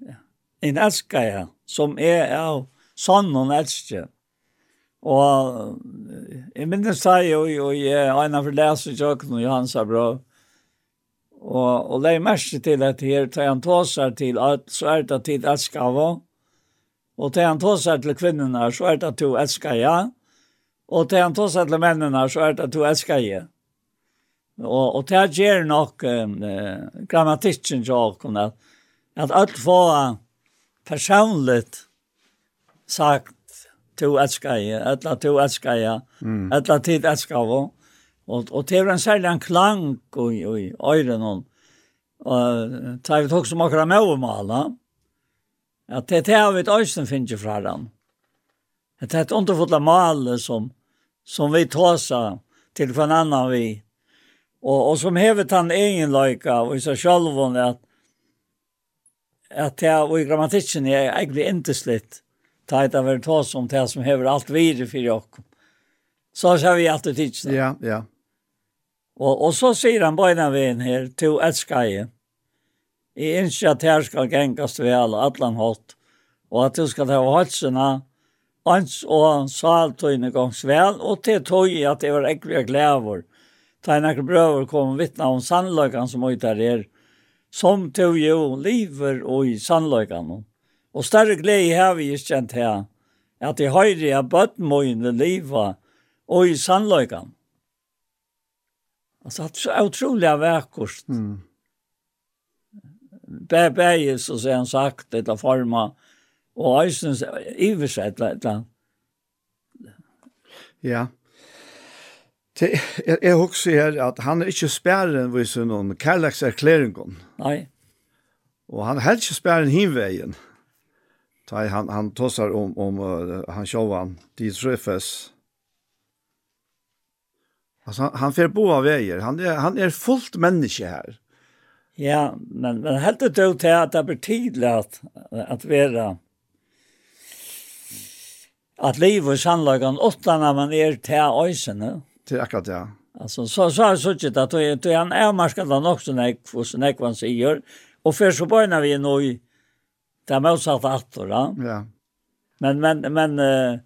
hin elskaja, som er av sånn sonnen eldste. Og jeg minnes det jo, og jeg har en av leser kjøkken og Johans sa bra, og, og det er mest til at her tar han tåser til at så er det til elsker av og tar han tåser til kvinnerne, så er det to elsker jeg, og tar han tåser til mennene, så er det to elsker jeg. Og, og det gjør nok um, eh, grammatikken til åkken at, at alt får personligt sagt to elsker jeg, eller to elsker jeg, mm. eller tid elsker jeg. Og, og det er en særlig en klang i, i øyren og Och tar vi tok som akkurat med och mala. at det er det vi et finns finner fra den. Det er et underfullt male som som vi tar seg til for en annan vi Og, og som hevet han egen løyka, og i seg selv at, at det og i grammatikken er egentlig inteslitt, ta et av hvert hos om det som hever alt videre for jokken. Så ser vi alltid tidsen. Ja, ja. Og, og så sier han bøyna veien her, to jeg. I innskje at her skal gengast ved alle, atlan hatt, og at du skal ha halsene, ans og saltøyne gongs vel, og til tøy at det var ekkert glæver ta en akkur brøver kom vittna om sannløkene som øyder er, som tog jo liver og i sannløkene. Og større glede har vi ikke kjent her, at de høyre er bøttmøyene livet og i sannløkene. Alltså att så otroliga verkost. Mm. Bæ, bär så sen sagt detta forma og och Eisens översett detta. Ja. Jeg, jeg husker her at han er ikke spæren hvis noen kærlekserklæringen. Nei. Og han er ikke spæren hinveien. Da han han tossar om om uh, han sjåvan, de trøffes. Alltså han, han fer bo av veier. Han er, han är fullt människa här. Ja, men men helt det då till att det blir tydligt att at vara att livet och sannlagen åtta när man är till ösen till akkurat det. Alltså så så har så att att det är en avmarskad land också när jag så när jag kan gör och för så bara när vi är nog där med satt att då. Ja. Men men men uh,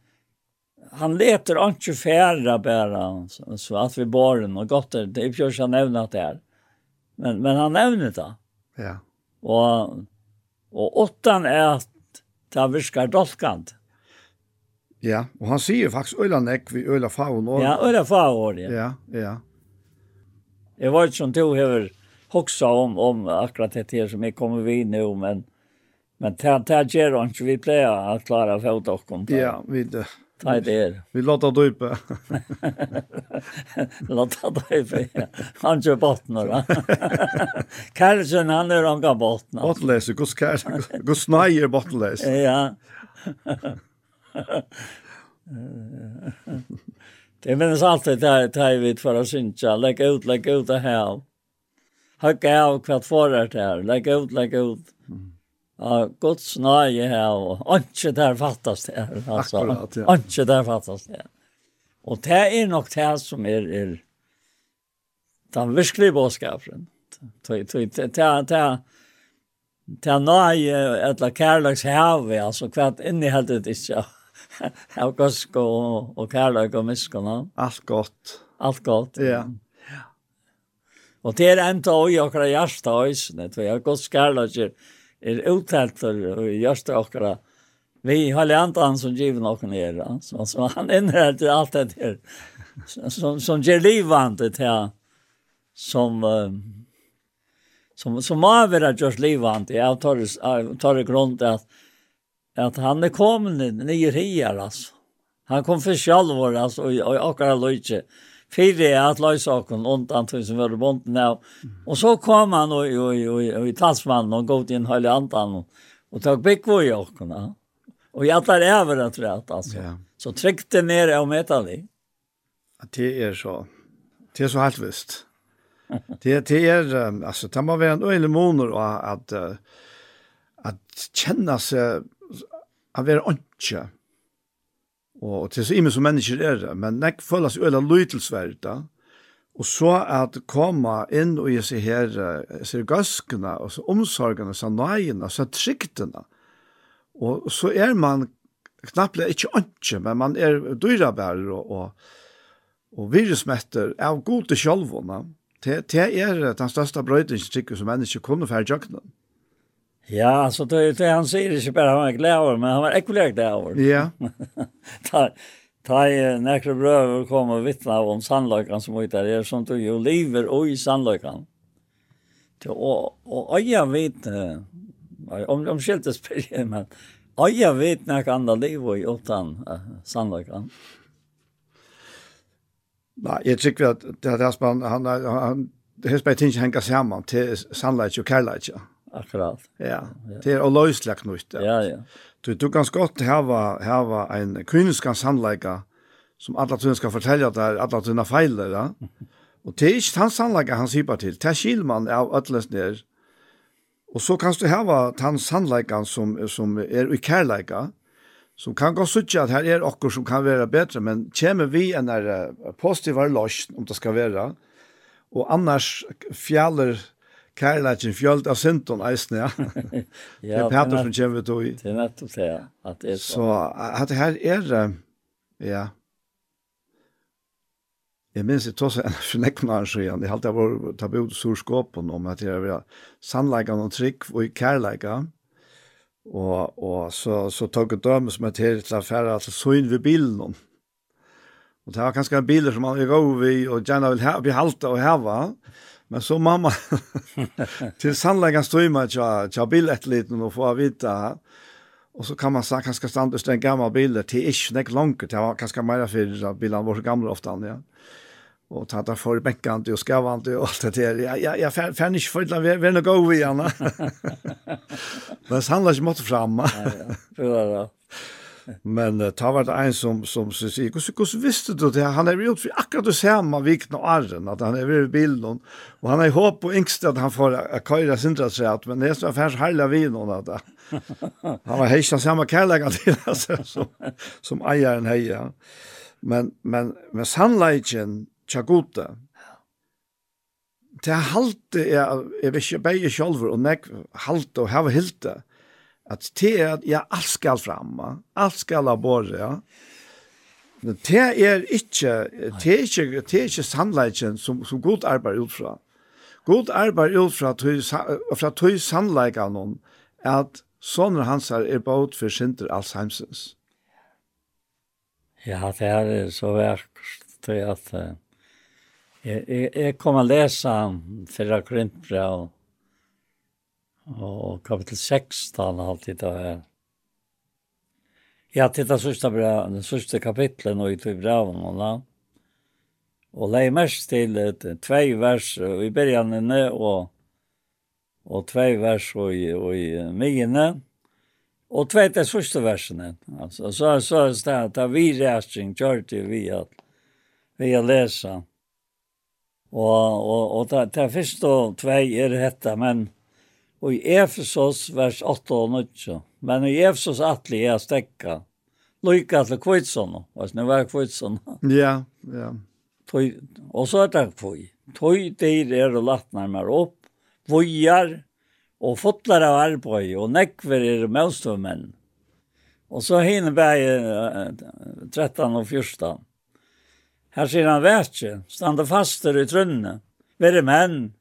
han leter inte färra bara så, så att vi bara och gott det det ju så nämna det här. Men men han nämner det. Ja. Och och åttan är att det viskar dolkant. Ja, og han sier faktisk øyla nekk vi øyla faun år. Ja, øyla faun år, ja. Ja, ja. Jeg var ikke som du hever hoksa om, om akkurat det her som jeg kommer vi nu, men men det här gör han inte, vi pleier att klara fot och kontra. Ja, vi det. Ta det er. Vi låter døype. låter døype, ja. Han kjør bottner, da. Kærsen, han er han gav bottner. gus gos gus gos neier. Ja det minns alltid där tar vi för att synka, lägga ut, lägga ut det här. Hacka av kvart det där, lägga ut, lägga ut. Ja, gott snöje här och inte där fattas det här. Alltså, Akkurat, ja. Inte där fattas det. Och det är nog det som är, är den verkliga bådskapen. Det är Det er nøye, etla kærløks heve, altså, hvert inni heldet ikke av gosk og, og kærløk og miskunn. Alt godt. Alt godt. Ja. ja. Og det er enda og i okra hjärsta høysene, for jeg gøsk kærløk er, er uttelt og i hjärsta okra Vi har andan som giver given och ja. Så, så han innehåller alt det där. Som, som ger livandet här. Som, um, som, som avgör att görs livandet. jeg tar, tar i grund att at han er kommet nye her, altså. Han kom for sjalvor, altså, og, og akkurat løyke. Fyre er at løysaken, undan tog som var bonden av. Og så kom han og, og, og, og, i talsmannen, og gått inn høylig andan, og, og tok bygg i åkken, ja. Og jeg tar over det, tror jeg, altså. Ja. Så trykte ned og møte det. Det er så. Det er så helt visst. Det, det er, altså, det må være en øyelig måned at, at kjenne seg at være åndtje. Og, til så imen som mennesker er det, men nek føles jo eller lytelsverda. Og så at komme inn og jeg ser her, jeg ser gaskene, og så omsorgene, så nøyene, så tryktene. Og så er man knapplega ikke åndtje, men man er dyrabærer og, og, og virusmetter av gode sjølvåna. Det, det er den største brøydingen som mennesker kunne fære jøkkenen. Ja, alltså det, det han säger det bara han är glad men han var ekvivalent glad över. Ja. ta ta nästa bröder kommer och vittna om sannolikan som ut där är som du ju lever och i sannolikan. Och och jag vet om om skiltes spelar men jag vet när kan det leva i utan sannolikan. Nej, jag tycker att det här man han han han det här spelar inte hänga samman till sannolikan och kärleken. Akkurat. Ja, det er å løsle knytt. Ja, ja. Du, du kan godt hava, hava en kynisk sannleika som alla tunne skal fortelle at det er alle tunne feiler, ja. Og det er ikke den sannleika han sier til. Det er skilmann av ødeles ned. Og så kan du hava den sannleika som, som er i kærleika, som kan gå suttje at her er okkur som kan være bedre, men kommer vi en der positivare løsn, om det skal være, og annars fjaller kärleken fjöld av synton eisne. Ja. ja, det är Peter som kommer då i. Det är nettopp det, att det är så. Så att det här är, ja, Jeg minns det også en fornekkmar siden, det halte jeg var tabu til surskåpen om at jeg var sannleggene og trygg og i kærleggene. Og, og så, så tok jeg døme som er til til affæra til søgn ved bilen. Og det var kanskje en bil som man er over vi og gjerne vil ha, behalte og heva. Men så mamma, till sannläggans strömmar tja, tja ett lite och få vita. Och så kan man säga, kanske stanna just en gammal bild till ish, nek långt, det var kanske mer för bilden var så gamla ofta, ja. Och ta det för bäckan och skavan och allt det där. Ja, ja, jag fann inte för att vi är nog över igen. Men sannläggans mått fram. Ja, ja, ja. Men uh, ta vart en som som så sig hur hur visste du det? Han er gjort for akkurat det samma vikna arren at han er ved bilden og han är er hopp och at han får uh, sindra seg at men det er så affärs hela vin och han har hejsta samme kärlek til altså som som eieren heia. Men men men sannleiken Chaguta Det halte er, jeg vet ikke, bare selv og nek halte og hava hilte, At det er at ja, alt skal fram, alt skal ha båret, ja. Men det er ikke, det er ikke, det er ikke sannleikken som, som god arbeider ut fra. God arbeid ut fra tøy, fra tøy sannleikken noen, at sånne hans er båt for synder Alzheimer's. Ja, det er så verkt til at uh, jeg, jeg, jeg kommer å lese fra Korintbrev og kapitel 16 alltid det her. Ja, til det sørste, den sørste kapitlet nå i tog breven og da. Og leie mest til tvei vers i bergjennene og, og tvei vers og i, og i myene. Og tvei til sørste versene. Altså, så er så, så det at vi reisning kjør til vi at vi har lesa. Og, og, og det, det første og tvei er dette, men Og i Efesos vers 8 og 9. Men i Efesos atli er stekka. Lyka til kvitsona. Vars nu var kvitsona. Ja, ja. Tøy, og så er det kvøy. Tøy dyr er og latnar mer opp. vojar, og fotlar av arbeid og nekver er mønstrømmenn. Og så hinner bæg 13 og 14. Her sier han verkje, standa faster i trunne, være menn,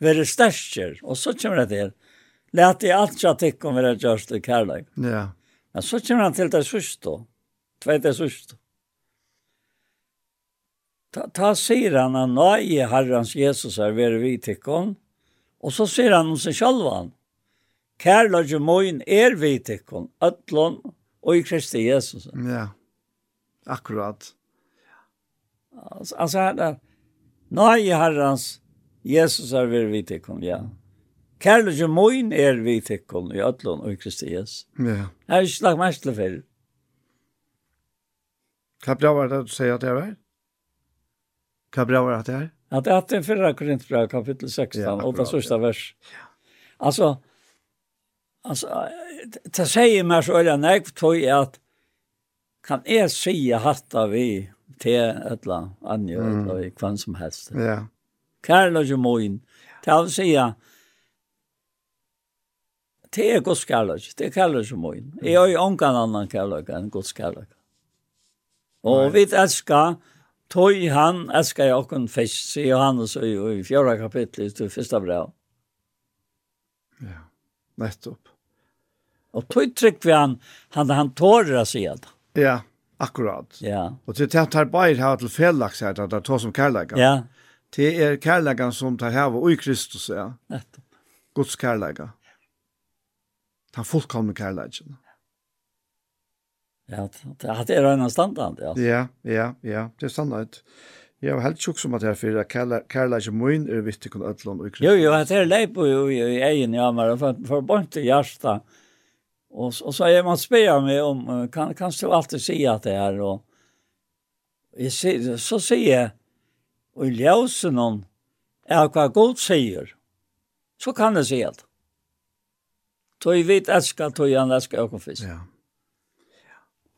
være størster. Og så kommer det til. Læt i alt jeg tikk om det gjørst i. Ja. Men så kommer han til det sørste. Tveit det sørste. Ta, ta sier han at nå i Herrens Jesus er være vi tikk. Og så sier han om seg selv han. Kærleik moin er vi tikk om. Øtlån og i Kristi Jesus. Ja. Akkurat. Alltså, alltså, nej, herrans Jesus er vi vi tikkun, ja. Kærlig og moin er vi tikkun i ötlun og i Kristi Jesus. Ja. Jeg har ikke lagt mest til fyrir. Hva bra var det du sier at det er? Hva bra var det er? At det er den fyrra Korintbrev, kapittel 16, ja, og det sørste vers. Ja. Altså, altså, det sier meg så øyne, jeg tror at kan jeg si hatt av vi til et eller annet, og hva som helst. Ja. Yeah kærløse moin. Det vil si det er Guds kærløse, det er kærløse moin. Jeg har jo omgang annan kærløse enn Guds kærløse. Og vi elsker, tog han elsker jeg åkken fisk, sier Johannes i, i fjorda kapittel, til første brev. Ja, nettopp. Og tog trygg vi han, han, han tårer å si det. Ja, akkurat. Ja. Og til det tar bare her til felaks her, det tar som kærleika. Ja, Det er kærlegan som tar hava i Kristus, ja. Nettopp. Guds kærlegan. Den fullkomne kærlegan. Ja, det er en standard, ja. Ja, ja, ja, det er standard. Jeg var helt tjukk som at jeg fyrir at kærlegan min er vittig kun ödlån i Kristus. Jo, jo, det er leip i egen, ja, men for bort til hjertet. Och och så är man spelar med om kan kan du alltid säga att det är och jag ser så säger jag og i ljøsen om er hva god sier, så kan det se alt. Tøy vit elskar, tøy han elskar åkken fisk. Ja.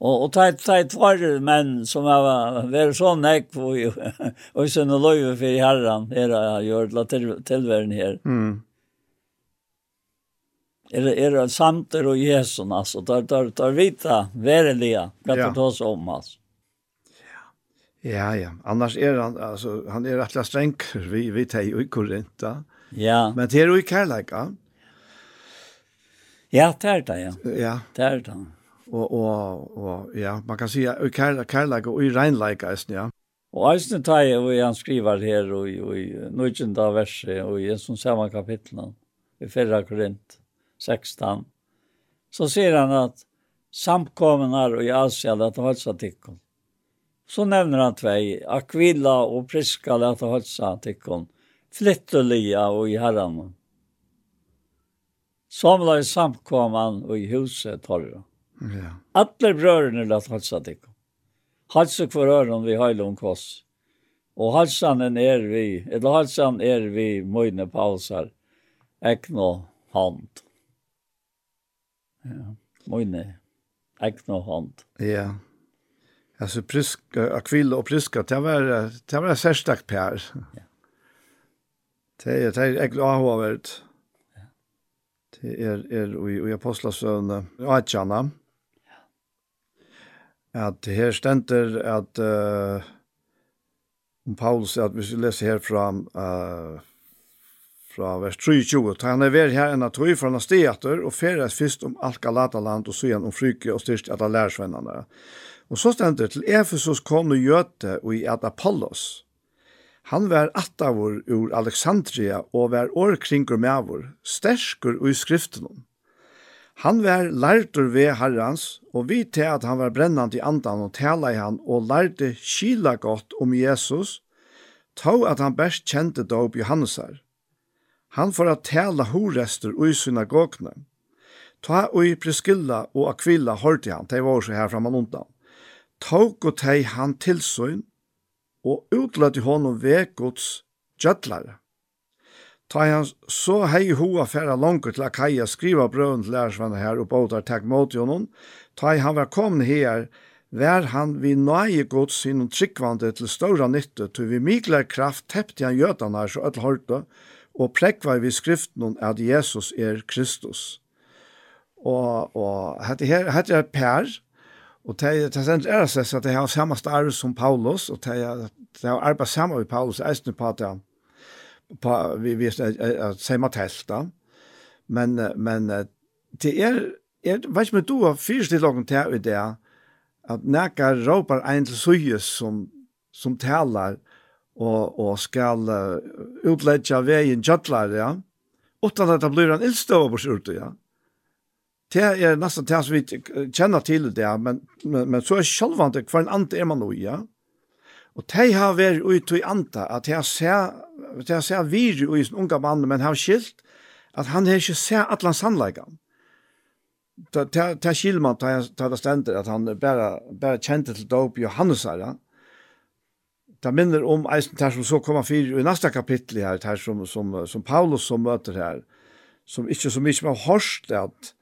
Og, og tøy, tøy tvar menn som har vært så ekk på og sånn og løyve for herren, her har gjort la til, tilværen her. Mm. Er, er samter og Jesus, altså, tar, tar, tar vita, verilige, prater ja. det oss om, altså. Ja, ja. Annars er han, altså, han er rettelig streng, vi, vi tar jo i Korinta. Ja. Men det er jo i kærleika. Ja, det er det, ja. Ja. Det er det. Og, og, og ja, man kan si i kærleika og i regnleika, ja. Og eisen tar jeg, og han skriver her, og i nødgjenda verset, og i en sånn samme kapitlen, i 4. Korint 16, så sier han at samkommunar og i Asia, at det var et Så nevner han tvei, Aquila og Priska leta hølsa tikkum, flyttelia og i herran. Samla i samkom han og i huset torra. Ja. Alle brørene leta hølsa tikkun. Halsa kvar öron vi høylom koss. Og halsan er vi, eller halsan er vi møyne pausar, ekno hand. Ja, møyne, ekno hand. Ja. Alltså priska, akvilla och priska, det var, det var särskilt pär. Ja. Det är, det är äckligt avhåvert. Ja. Det är, är i, i apostlasövn, Atjana. Ja. Att här ständer att, uh, om Paulus, att vi läsa här fram, uh, fra vers 23. Ta han er vær her enn at tog fra nasteater og feres først om alt Galataland og om fryke og styrst at han lærer Og så stendur til Efesos konu Gjøte og i at Apollos. Han var attavur ur Alexandria og var årkringur mevur, sterskur ui skriftenom. Han var lærtur ved herrans, og vi til at han var brennant i andan og tala i han og lærte kila godt om Jesus, tog at han best kjente dåp Johannesar. Han får at tala horester ui synagogene. Ta ui Priskilla og Aquila hørte han, de var også her framan undan tåg og teg han tilsyn, og utløte honom vegods gjødlare. Ta han så hei hoa færa langt til Akaia skriva brøven til lærersvannet her og båtar takk mot honom. Ta han var kommet her, vær han vi nøye gods sin tryggvande til ståra nytte, til vi mikler kraft tepte han gjødene her så ødel hørte, og prekvar vi skriften at Jesus er Kristus. Og, og hette her, hette er Per, Og det er sendt er sess at det har samme starv som Paulus, og det er arbeid samme med Paulus, eisne på at det på vi vi er samme telt da. Men men det er jeg vet ikke om du har fyrst i lagen til i det, at nekka råpar ein til suyes som, som talar og, og skal uh, utledja vegin jadlar, ja, utan at det blir en ildstøvabors urte, ja det er nesten det som vi kjenner til det, men, men, men så er selvvandt hver en andre er man nå, ja. Og de har vært ute i andre, at de har sett, de har sett virre i sin unge mann, men har skilt at han har ikke sett alle sannleggene. Det er ta Skilman til det ständer att han bara bara kjente till dop Johannes her, ja. Det minner om eisen där som så kommer för i nästa kapitel här där som som som Paulus som möter her, som inte så mycket med hårst att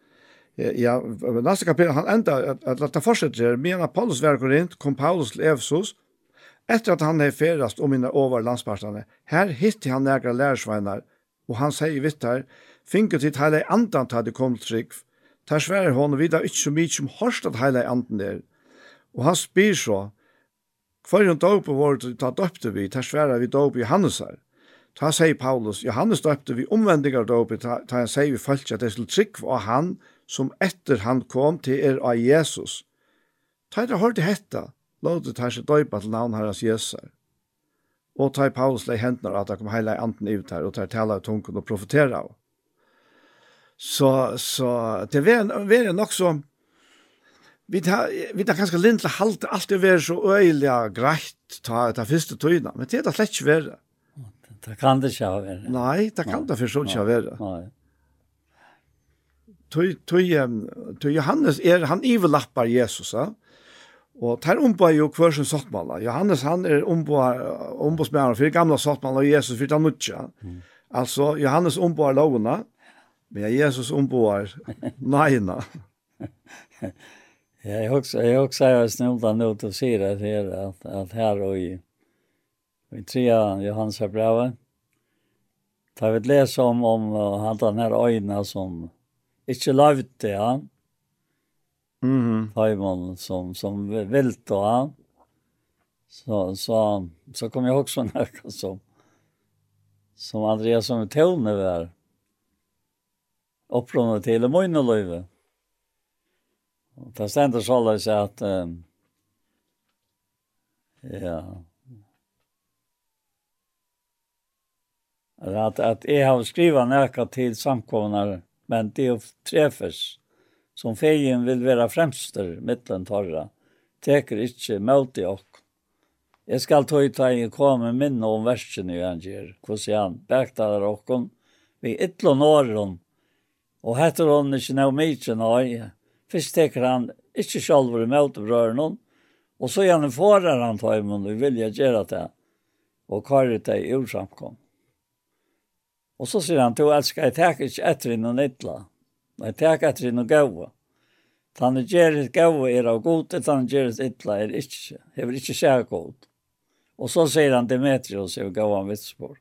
Ja, nästa kapitel han enda att att ta men at Paulus var Korint kom Paulus til Efesus, efter att han är färdast om mina över landspartene, Här hittar han några lærersveinar, och han säger vitt här finke til hela andan hade kommit trygg, Tar svär hon vidare inte så mycket som hørst at hela andan där. Och han spyr så hver hon dog på vårt ta døpte vi, tar svära vi dog på Johannes. Ta sier Paulus, Johannes døpte vi omvändigar dåp, ta, ta han säger vi följt at det skulle trygg av han, som etter han kom til er av Jesus. Ta etter hørte hetta, låte ta seg døypa til navn herres Jesus. Og ta i Paulus lei hentnar at han kom heila i anten ut her, og ta i tala i tungen og profetera av. Så, så det er var nok så, vi tar, vi tar ganske lindla halte, alt er vært så øyelig greit ta, ta første tøyna, men det er slett ikke vært. Det kan det ikke være. Nei, det kan det for så ikke være. Nei tog, tog, tog Johannes er, han iverlappar Jesus, ja. Og tar ombo jo hver sin sottmala. Johannes han er ombo, ombodsmæren for gamla sottmala og Jesus for den nutja. Mm. Altså, Johannes ombo er men Jesus ombo er nøyene. ja, jeg også, jeg også er snilda nå til å det her, at, at her og i, i trea Johannes er brevet, tar vi et les om, om han den her øyne som, ikke lavet det, ja. Mm -hmm. som, som vilt då, ja. Så, så, så kom jag också några som, som Andreas som Tone var upplånade till och mojna. Och det stender så alla sig att um, ja att, att jag har skrivit några till samkomnare men det er trefes, som feien vil være fremster mittlen torra, teker ikkje møt i okk. Jeg skal tøy ta i komme minne om versen i han gjer, hos han bæktalar okkon, vi ytlån åren, og heter hon ikkje neu mykje nøy, fyrst teker han ikkje sjalvor møt i brøren hon, og så gjerne forar han tøymon, vi vilja gjerra det, og karer det i ursamkom. Og så sier han, du elsker, jeg tar ikke etter noe nytla. Jeg tar etter noen gøve. Tanne gjeris gøve er av god, tanne gjeris ytla er ikke. Jeg vil ikke skjære god. Og så sier han Demetrius, jeg gav han vitsbord.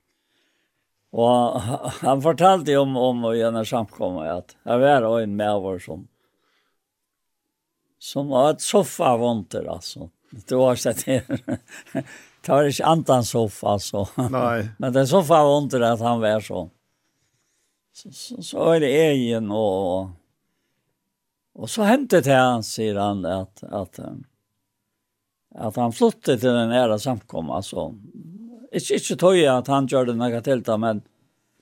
Og han fortalte om, om å gjøre samkommet at jeg var en med vår som som var et soffa vondter, altså. Du har sett det. tar inte antan soff alltså. Nei. Men det soffa var inte att han var så. Så, så, så är det egen och och så hämtade det han säger han att att att han flyttade till den nära samkomma alltså. Inte inte toja att han gjorde några det, men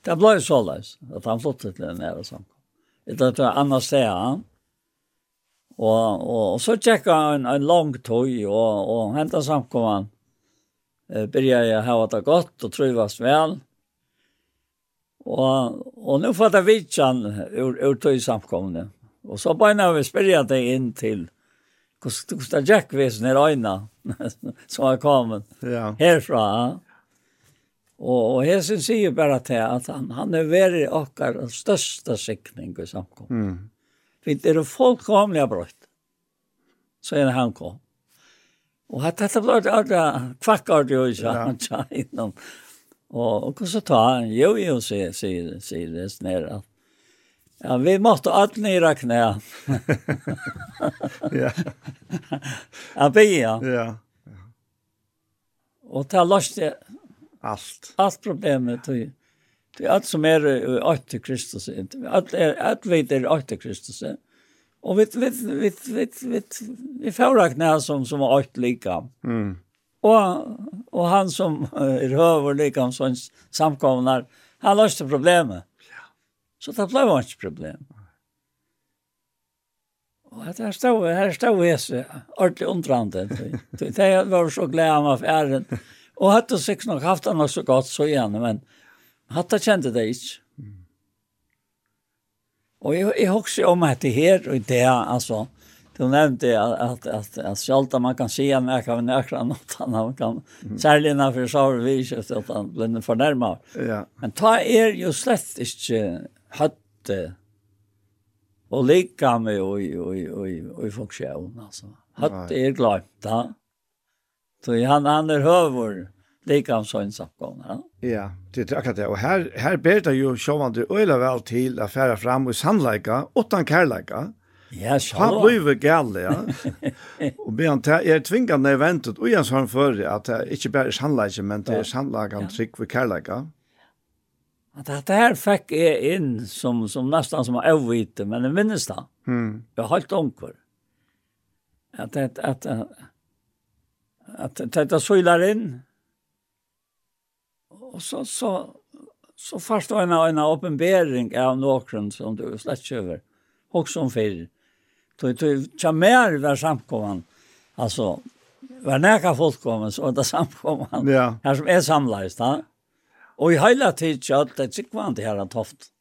det blev så där att han flyttade till den nära samkomma. Det att annars säger han. Och och, og så checkade han en, en lång toj och och hämtade samkomman eh börjar jag ha det gott och trivas väl. Och, och nu får jag vitsan ur, ur tog samkomne. Och så bara vi spärjar det in till Gustav Jack vis när Aina som har kommit ja. härifrån. Och, och här syns ju bara till att han, han är värre och största siktning i samkomne. Mm. För det är fullkomliga brott. Så är det han kom. Och att det blev alla kvackar ju så han sa inom. Och och så tar han jo jo se se se det snära. Ja, vi måste allt ner knæ. ja. Ja, vi ja. Ja. Och ta det allt. Alt problemet du. Det er alt som er åt till Kristus. Alt er alt vet er åt till Kristus. Ja. Och vet vet vet vet vet vi förräknar som som var åt lika. Mm. Och och han som är över lika som samkomnar han löste problemet. Ja. Så det blev inte problem. Och det här stod här stod vi så ordentligt undrande. Det var så glada av ären. Och hade sex nog haft annars så gott så igen men hade kände det inte. Och jag jeg husker om att det här och det alltså Du nämnde att att att, selv om man kan se när kan man noe annet, man kan særlig när för så vi så att han blir fornærmet. Ja. Men ta er ju slett ikke hade og lika med oj oj oj oj funktion alltså. Hade er glömt da. Så han han er hövor likamsøgnsamkomne. Ja, det er akkurat det. Og her, her ber det jo sjåvande øyla vel til å fære fram i sannleika, åttan kærleika. Ja, sjå. Han blir gale, ja. og be han til, er tvingande eventet, og jeg sånn før, at det ikke bare er sannleika, men det er sannleika han trygg ved kærleika. At det her fikk jeg inn som, som nesten som er avvite, men jeg minnes det. Mm. Jeg har holdt omkvar. At, att, at, at, at, at, at, at, at, Og så så så først var en en åpenbering av noen som du släppt över. Också om fel. Då då chamer var samkomman. Alltså var nära folk kommer så där samkomman. Ja. Her som är samleis, da. Och i hele tiden att det gick vant här att toft.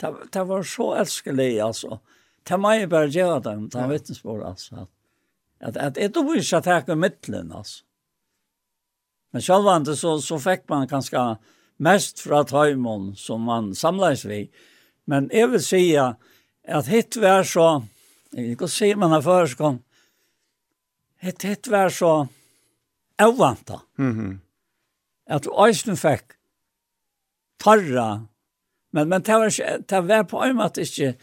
Det, det var så älskelig alltså. Det må jag bare gjøre dem. Det var vittnesbord alltså. Att, att, att ett at jeg er midtelen, altså. Men självande så, så fick man ganska mest fra Taimon som man samlades vid. Men jag vill säga att hitt var så, jag kan säga man har föreskång, hitt, hitt var så ovanta. Mm -hmm. Att Øysten fick tarra, men, men det, var, det var på en måte ikke,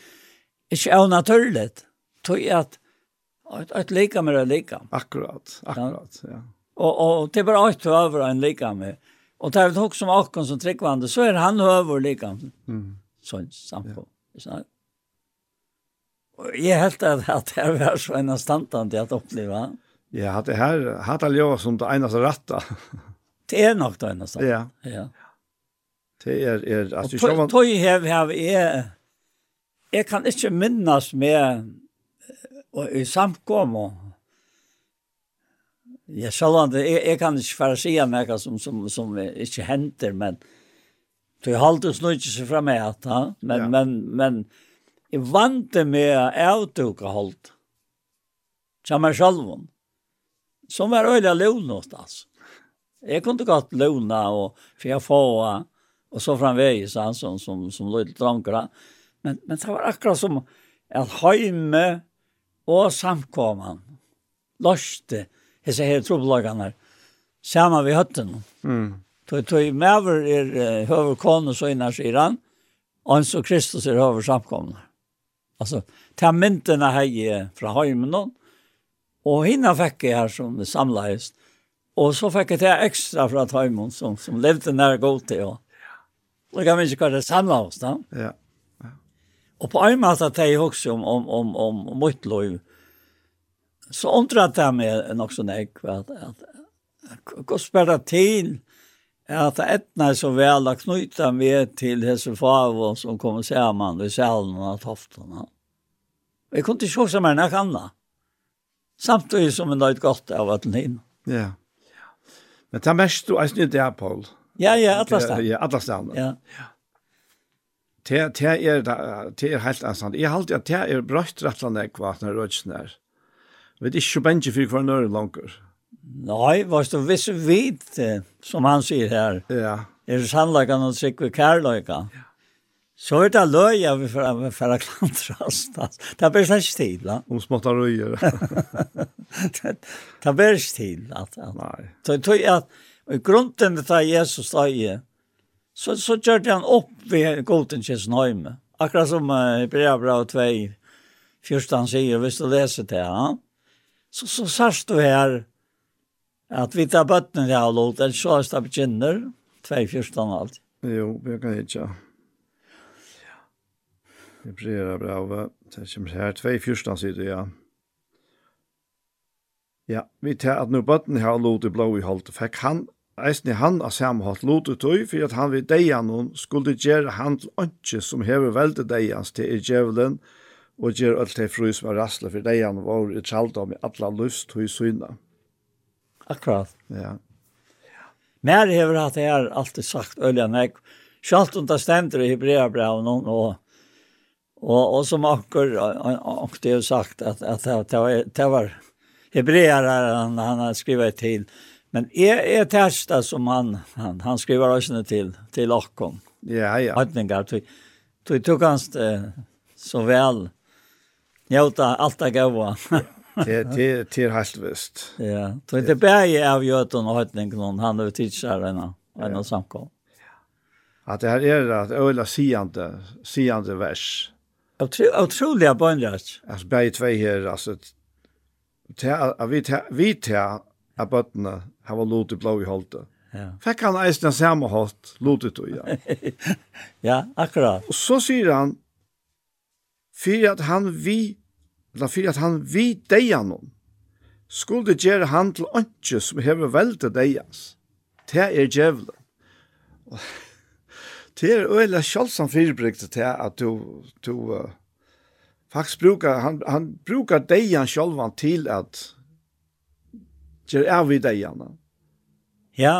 ikke av naturligt. Tog at, at, at lika med det lika. Akkurat, akkurat, ja. Og, og det er bare alt över en lika med. Och tar det också som akkurat som tryggvande, så er han över lika. Mm. Sånn sampo. Ja. Og jeg helt at att det var så en av standene standande att uppleva. Ja, det her här hade jag som det eneste rette. Det er nok det eneste. Ja. Ja. Det er, är att du själva Toy have have jeg, jeg kan ikke minnes med og i samkommer Ja, sjálvand, jeg, jeg kan ikke fara si noe som, som, som ikke henter, men du holder oss nå ikke så fra meg, men, ja. men, men jeg vant det med avtuka holdt, som er som var øyla lovnått, altså. Jeg kunne godt lovna, og, for jeg få, og så framvegis, han som, som, som lød drankere, men, men det var akkurat som at heime og samkomman, løste, hese her trubbelagarna sammen ved høtten. Mm. Tøy tøy mever er høver kon så innan siran. Og så Kristus er høver samkomne. Altså, ta myntene her fra heimen og hinna fikk jeg her som det. Og så fikk jeg til ekstra fra heimen som, som levde nær god til. Og, og jeg kan ikke hva det samlet oss da. Ja. Og på en måte at jeg også om, om, om, om, om mitt liv, så undrat jeg meg nok sånn jeg, at, at hva spørre til at etna er så vel å knyta meg til hese favo som kommer sammen i salen og toftene. Jeg kunne ikke se meg når jeg kan da. Samtidig som en nøyde godt av at den Ja. Men det er mest du er snitt det, Paul. Ja, ja, atlastan. Ja, atlastan. Ja. ja. Det, det er, det er helt anstand. Jeg halte at det er brøtt rett rettlandet hva når rødsen er vet ikke så bensje for hver nøyre langer. Nei, hvis du visst vet, som han sier her, ja. er sannleggen og sikker kærløyga. Ja. Så er det løya vi for, for å klantre oss. Det bare slags tid, da. Om småttar røyer. det er bare ikke tid, da. Nei. Så jeg tror at i grunden til at Jesus da i, så, så gjør han opp ved goden Jesu nøyme. Akkurat som uh, Hebrea Brau 2, 14 sier, hvis du leser det, ja så, så sørst du her at vi tar bøttene det her lot, eller så er det bekjenner, 2.14 og alt. Jo, vi kan hitja. Det blir bra, av det kommer her, 2.14 sier du, ja. Ja, vi tar at nu bøttene her lot i blå i holdt, fikk han eisen i han av samme hatt lotet tøy, for at han vid deian hun skulle gjøre han til ønske som hever veldig deians til i djevelen, og gjør alt det fru som er rassle for deg han var i tjalda med alle lyst og i syna. Akkurat. Ja. Mer hever at jeg har alltid sagt Ølja, nek, Sjalt om det stender i Hebreabraun og, og, og, og som akkur, og det har sagt at, at det var hebreer han, han har skrivit til. Men er, er testa som han, han, han skriver også til, til Akkon. Ja, ja. Atningar, tog, tog, tog han så väl Njóta allt að gaua. Det det det är helt visst. Ja, så inte berg av Jötun och Hötning någon han har tidsar ena en och samkom. Att det här är att öla siande siande vers. Otro Otroliga bönlöst. Alltså berg två här alltså vi vi tar att bottna har varit låt i blå i hållet. Ja. Fick han eisen samma hållt låtit då ja. ja, akkurat. Og så sier han för at han vi eller for at han vi deia noen, skulle gjøre han til åndsje som hever veldig deias. Det er djevelen. Det er øyla kjølsom fyrirbrygte til at du, du uh, faktisk brukar, han, han brukar deian sjølvan til at gjør av vi deian. Ja,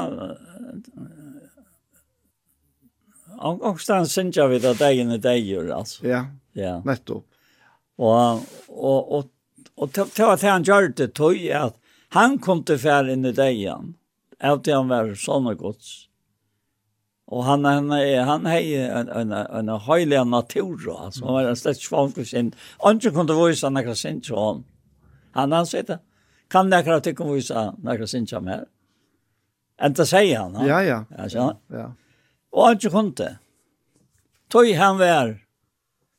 Og og stan synja við da dagin er dagur altså. Ja. Ja. Nettopp. Og, og, og, og til var det han gjør det tog at han kom til fær inn i degen, av det han var sånn og gods. Og han, han, han heier en, en, en høylig natur, altså. Han var en slett svang for sin. Andre kunne vise nekra sin til han. Han han det. kan det akkurat ikke vise nekra sin til ham her? Sier han. Ja, ja. Ja, ja. Og andre kunne. Tøy han var,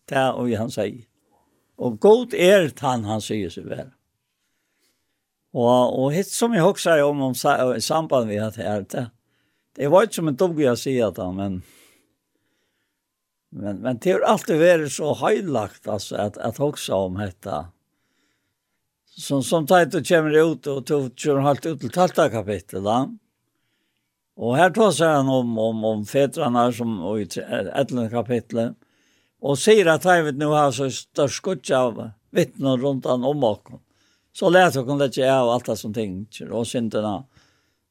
det og han sier. Og god er han han sier seg vel. Og, og hitt som jeg hokser om, om i samband med at her, det, det var ikke som en dog jeg sier det, men, men, men det har alltid vært så høylagt, altså, at, at hokser om dette. Som, som tatt og kommer ut, og tog kjører helt ut til talta kapittel, da. Og her tar seg han om, om, om fetrene som, og i 11 kapittelet, og sier at jeg vet nå har så størst skutja av vittnen rundt han om okkom. Så lærte okkom lett jeg av alt det som ting, og syndene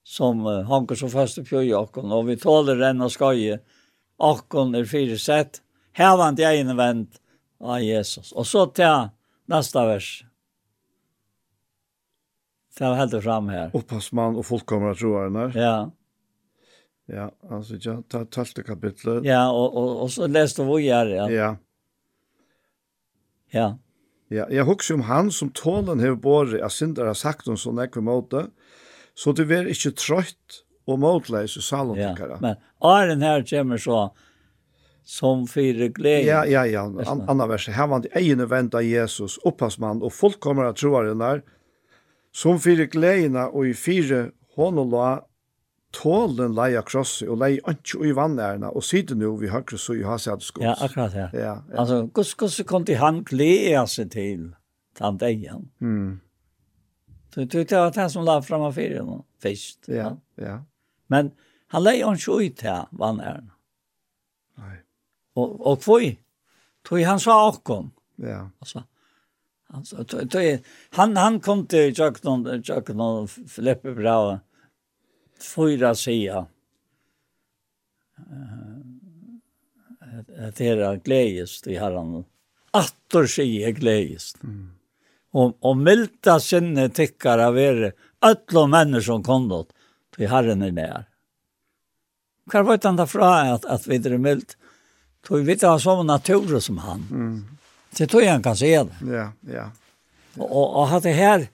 som uh, hanker som i pjøy okkom, og vi tåler den og skøye, okkom er fire sett, hevant jeg innvendt av Jesus. Og så til neste vers. Det var helt fram her. Oppasmann og folkkommer, tror jeg, Ja. Ja, altså ja, ta tolfte kapitlet. Ja, og, og, og så leste vi her, Ja. Ja. Ja. Ja, jeg husker om han som tålen har båret, jag syndar har sagt om sånn ekve måte, så du är ikke trött og måtleis i salen. Ja, men Arjen her kommer så som fyra glede. Ja, ja, ja. An Anna verset. Her var det egne vent av Jesus, opphavsmann, og folk kommer att tro det. Som fyra gledene og i fyra honom la tålen leia krossi og leia anki i vannærna og sitte nu vi høyre så i hasadskos. Ja, akkurat ja. ja, ja. Altså, gos gos kom til han glea seg til tant egen. Mm. Så det var det som la fram av fyrir nå, først. Ja, ja. Men han leia anki i til vannærna. Nei. Og, og kvoi, tog han sa okkom. Ja. Altså, han, han kom til Jøknon, Jøknon, Filippe Braue, fyra sida det är gledest i herren. Attor sig är glädjes. Mm. Og, og milda sinne tykkar av er alla människor som kom åt till herren är där. Hvar var det fra at, att vi er mild? Tog vi inte har natur som han. Mm. Det tror jag han kan se det. Ja, ja. Och, og, og att det her,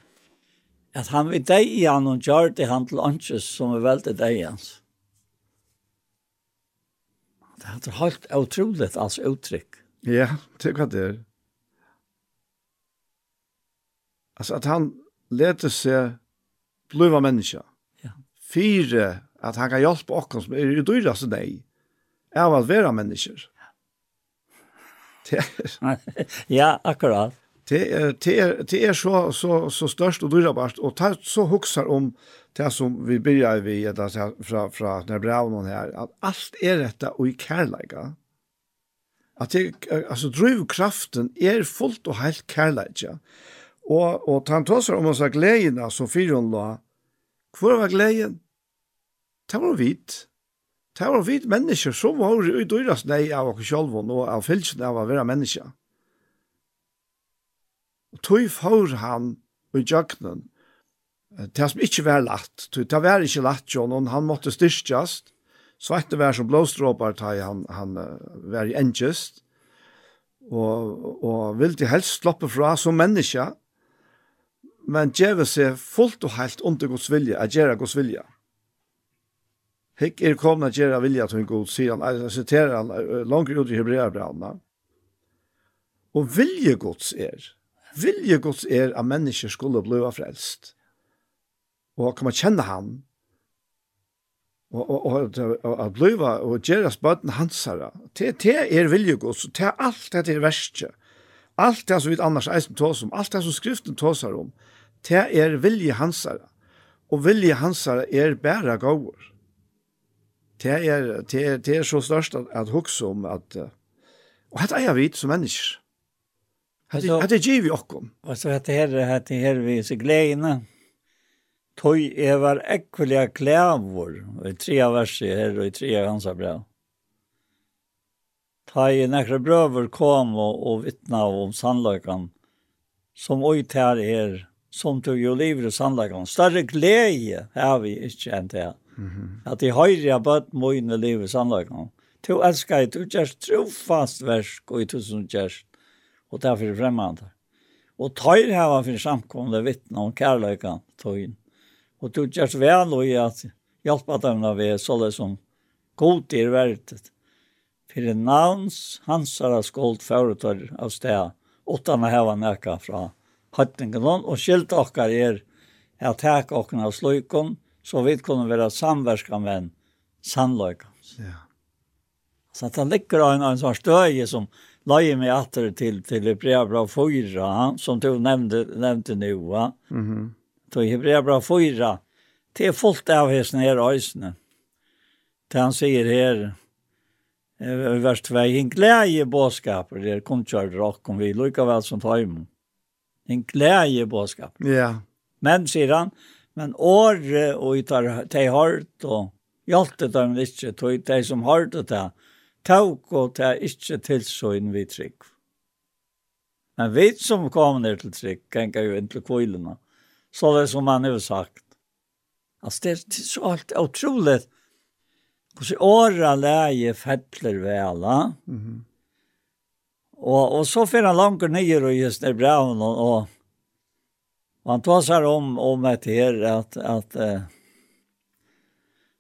at han vil deg i han og gjør det han til åndsjes som er veldig deg hans. Det er helt utrolig, altså uttrykk. Ja, det er hva det er. Altså at han leter seg bliva menneska. Ja. Fire at han kan hjelpe oss som er i dyrast deg, er av at være mennesker. Ja. Det er. ja, akkurat det er, det er, det er så, så, så størst og dyrabart, og det så huksar om det som vi begynner vi etter, fra, fra Nebravnen her, at alt er dette og i kærleika. At det, altså, drivkraften er fullt og helt kærleika. Og, og han tåsar om oss av gledina som fyrer hun la, hvor var gleden? Det var vidt. Det var vidt mennesker som var ute i dyrast nei av oss selv og av fylsen av å være mennesker. Og tog for han i jøkkenen, det som ikke var lagt, det var ikke lagt, John, han måtte styrkjast, svette var som blåstråpar, han, han var i engest, og, og ville helst sloppe fra som menneske, men djeve seg fullt og helt under Guds vilje, at gjøre Guds vilje. Hikk er kommet at gjøre vilje til en god, sier han, jeg siterer han langt ut i Hebreabrevna. Og vilje Guds er, vilje Guds er at mennesker skulle bli frelst. Og kan man kjenne han, og, og, og, og at bli og gjøre bøten hans herre. Det, det er vilje Guds, det er alt det er verste. Alt det som vi annars eisen tås om, alt det som skriften tåsar om, det er vilje hans herre. Og vilje hans herre er bæra gåver. Det er, det er, det er så størst at, at hukse om at, og hette eier vi som mennesker Alltså att det ger vi också. Alltså att det här att det här vi så glädjena. Toj evar ekvilja klävor. Och i tre verser här och i tre hans brev. Ta i några bröver kom och, och vittna om sannlökan som oj tär er som tog ju livet sannlökan. Större glädje har vi inte än det. Mm. Att i höjriga bött mojne livet sannlökan. Du älskar dig, du görs trofast värsk och i tusen görs og det er for fremmede. Og tøyr hava for samkomne vittne om kærløykan tøyen. Og du gjørs vel og i at hjelpa dem av vi så det som god i verdet. For navns hansara skålt foretøyr av sted, åttan å hava nekka fra høytningen og skilt okkar er at tek okkar av sløykon, så vi kunne være samverska menn sannløykans. Ja. Så det ligger en, en sånn støye som la mig åter till till Hebreerbrev 4 som du nämnde nämnde nu va. Mhm. Mm då 4 det er fullt av hästen här ösnen. Det han säger här i vers 2 en glädje boskap det är kontkörd rock om vi lika väl som tajm. En glädje boskap. Ja. Yeah. Men säger han men år och i tar te hart och hjälpte dem inte tog de som hart det tåg og det er ikke tilsøgn vi trygg. Men vi som kom ned til trygg, ganger jo inn til kvilene, så det som han har sagt. Altså, det er så alt utrolig. Hvordan åra leie fettler vela. Mm -hmm. og, og så finner han langer nye og just ned braun, og, og, og han tar seg om, om et her, at, at uh,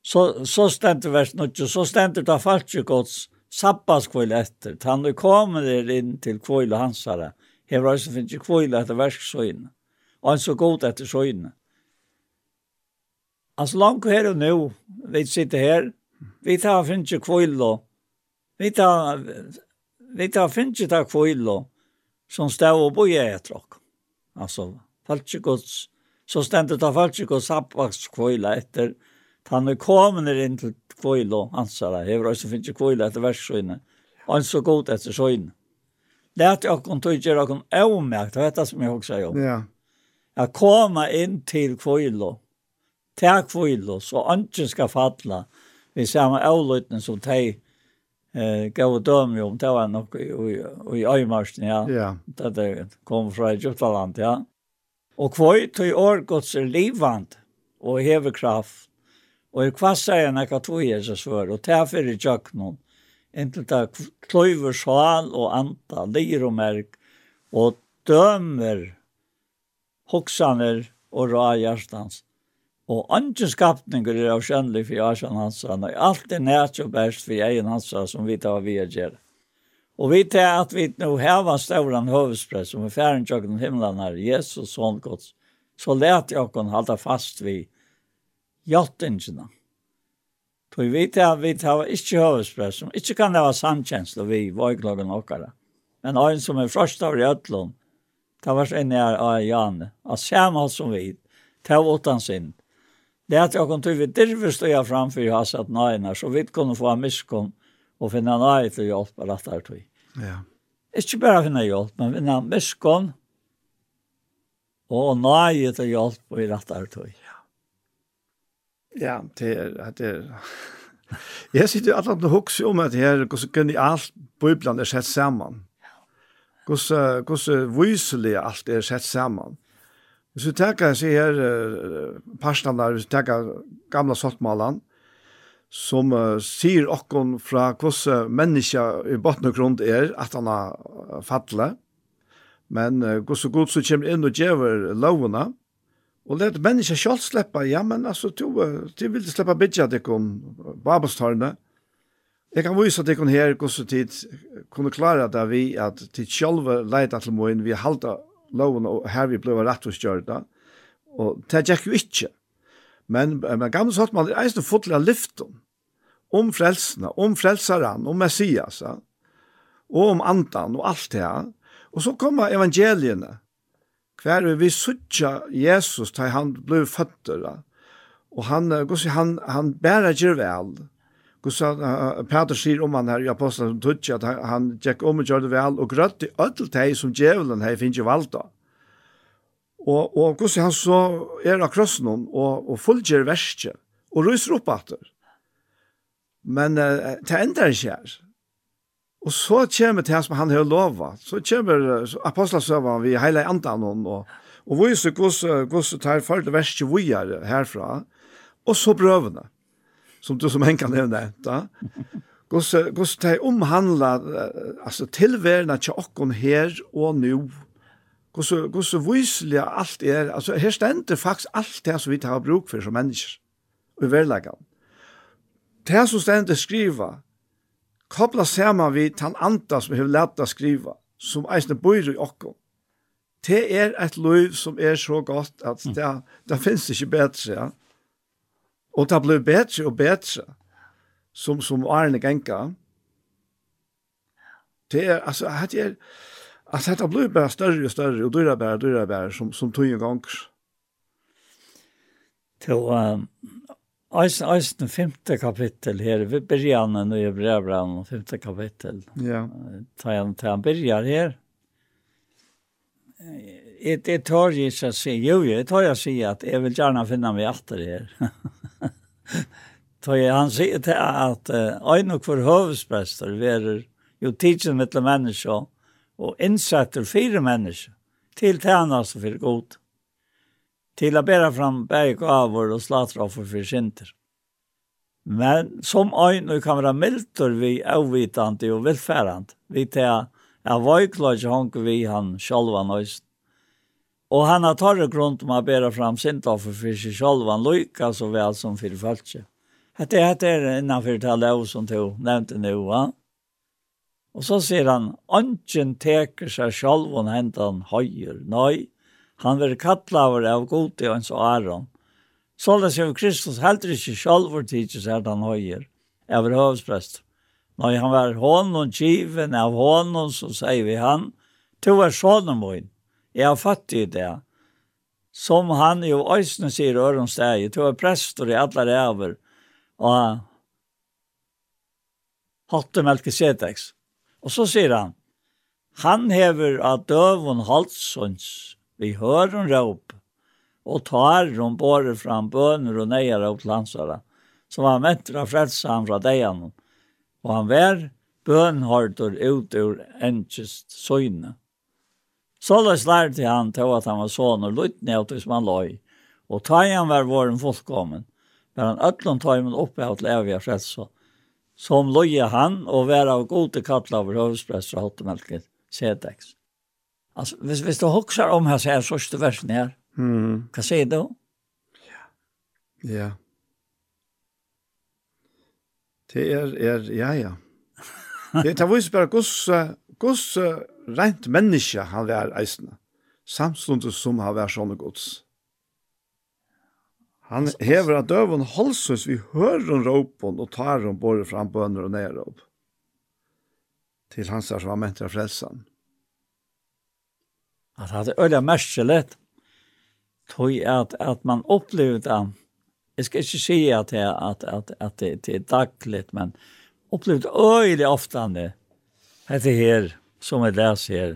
så, så stendte vers 9, så stendte det falske gods, sabbatskvöld efter. Han nu kommer der inn til kvöld og hansare. Här var det finns ju etter efter värskshöjn. Och han så god etter shöjn. Altså langt her og nå, Vi sitter her, Vi tar finnes ju kvöld vi tar vi tar finnes ta tar og som stav og boi etter ok. Altså, falsk gods så stendet av falsk gods sabbatskvöld etter Han er kommet inn til kvøyl og ansara. Hever også finnes kvøyl etter versøyne. Han er så god etter søyne. Det er at jeg kan tog gjøre noen avmerkt, det er det som jeg også gjør. Ja. Jeg kommer inn til kvøyl og til kvøyl og så ikke skal falle. Vi ser med avløytene som de eh gav döm ju om det var nok i i, i øymarsen, ja. Ja. Det där kom fra Egyptaland, ja. Og kvöj tog år er sig og hever kraft Og jeg kvasser enn nekka tog Jesus for, og tefer i tjøkkenen, inntil ta kløyver sval og anta, lir og merk, og dømer hoksaner og ra hjertans. Og andre skapninger er avkjennelig for Asjan Hansan, og alt er nært og best for egen Hansan som vi tar vi gjør. Og vi tar at vi nå hever støvren høvespress, som er færen tjøkken himmelen her, Jesus, sånn gods, så let jeg oss holde fast vi hjaltingene. For vi vet at vi har ikke høvespress, som ikke kan ha samkjensle vi våglagen åkere. Men en som er først av Rødlund, det var en av av Janne, av samme som vi, det var utan sin. Det er at jeg kom til vi dirver stod jeg framfor hans at nøyene, så vi kunne få en miskunn og finne nøye til hjelp av dette tog. Ja. Ikke bare finne hjelp, men finne miskunn og nøye til hjelp av dette tog. Ja, det er... Det er jeg sitter alltid og hukser om at her, hvordan kan jeg alt Bibelen er sett sammen. Hvordan hvordan viselig alt er sett sammen. Hvis vi tenker seg her, uh, parstene der, hvis vi tenker gamle saltmalene, som uh, sier okkon fra hvordan mennesker i botten og grunn er, at han har fattlet, men uh, hvordan god som kommer inn og gjør lovene, Og let mennesker selv slippe, ja, men altså, du, du vil slippe bidja deg om babelstarne. Jeg kan vise deg om her hvordan tid kunne klare det vi at tid selv leida til moen, vi halda loven og her vi ble rett og kjørte. Og det gikk jo ikke. Men, men gamle sagt man er eisen fotlig av lyften om frelsene, om frelseren, om Messias, ja. og om andan og alt det her. Og så kommer evangeliene, hver vi suttja Jesus til han ble føtter, og han, gos, han, han bærer gjør vel. Gus, uh, Peter sier om han her i apostelen som tutsi at han, han gikk om og gjør det vel, og grøtt i ødel teg som djevelen her finnes jo valgt da. Og, og gus, han så er av krossen og, og fullgjør verset, og ryser opp atter. Men uh, det ender ikke her. Og så kommer det som han har lovet. Så kommer apostelsøvene vi hele andan og, og viser hvordan, hvordan tar for det verste vi er herfra. Og så prøvene, som du som en kan nevne. Da. Hvordan, det tar omhandla altså, tilværende til okken her og nå. Hvordan, hvordan viser alt er. Altså, her stender faktisk alt det som vi tar bruk for som mennesker. Og i verleggen. Det som stender skriver, Kobla saman vi tan anta som hefur lært å skriva, som eisne bor i okkom. Det er et liv som er så godt at det, det finnes ikke bedre. Ja? Og det blir bedre og bedre som, som Arne Genka. Det er, altså, det er, altså, det blir bare større og større, og dyrer bare, dyrer bare, som, som tog en gang. Til, um, Eisen, Eisen, femte kapittel her, vi begynner han i brevbrann, femte kapittel. Ja. Ta han, ta han begynner her. Det er tar jeg ikke å si, jo, det tar jeg å si at jeg vil gjerne finne meg etter her. tar jeg, han sier til at øyne og for høvesprester verer jo tidsen mitt mennesker og innsetter fire mennesker til tjeneste for godt til å bære fram berg avor och slatroffer for synder. Men som ein nu kan være miltor vi avvitande og välfärand. Vi tar av vajklars honk vi han själva nöjst. Og han har tagit grunn om å bære fram sint offer for seg selv, han lykker så vel som for følelse. Det är det innenfor til lov som du nevnte nå, Va? Og så sier han, Anken teker seg selv och händer han höjer. Nei, Han var kattle av god til hans Aron. Således er Kristus heller ikke selv for tid til her han høyer, av høvesprest. Når han var hånden given av hånden, så sier vi han, «Tu er sånne min, jeg er fattig i det. Som han jo øyne sier øren steg, to er prester i alle ræver, og hatte melkeseteks. Og så sier han, han hever av døven halsons, Vi hör en råp och tar hon bara fram böner och nejar åt landsara som han väntar frälsa han från dig honom. Och han var bönhörtor ut ur enkest söjne. Således lärde han till att han var son och lutt ner tills man låg. Och tajan var våren fullkommen. Men han ötlån han uppe av till eviga frälsa. Som loja han och var av gode kattla av hövspräster och hottemelket. Sedex. Alltså, hvis, hvis du huxar om här så här sista versen här. Mm. Vad säger du? Ja. Ja. Det är, är ja, ja. Det tar visst bare goss, goss rent menneske han var eisna. Samstundes som han var sånne gods. Han hever at døven holdsøs vi hører råpen og tar om både fram bønner og nedråp. Til hans er som ment mente frelsen. Mm At det er øyla merkjelett, tog at, at man opplevde det. Jeg skal ikke si at, det, at, at, at det, det er dagligt, men opplevde øyla ofte det. Hette her, som jeg leser her.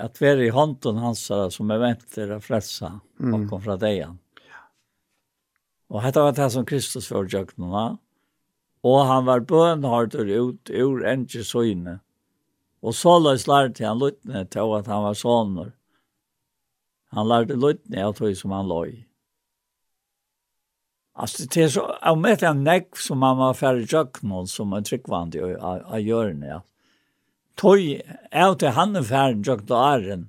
At være i hånden hans som er venter å frelse mm. og kom fra deg. igjen. Og hette var det som Kristus var i Og han var bønhardt ut ur enkje søgne. Mm Og så løs lærte han lyttene til at han var sånner. Han lærte lyttene av tog som han løy. Altså, det er så, jeg møtte en nekk som han var færre jøkken, som er tryggvand i å gjøre det. Tog, jeg til han er ferdig jøkken og æren.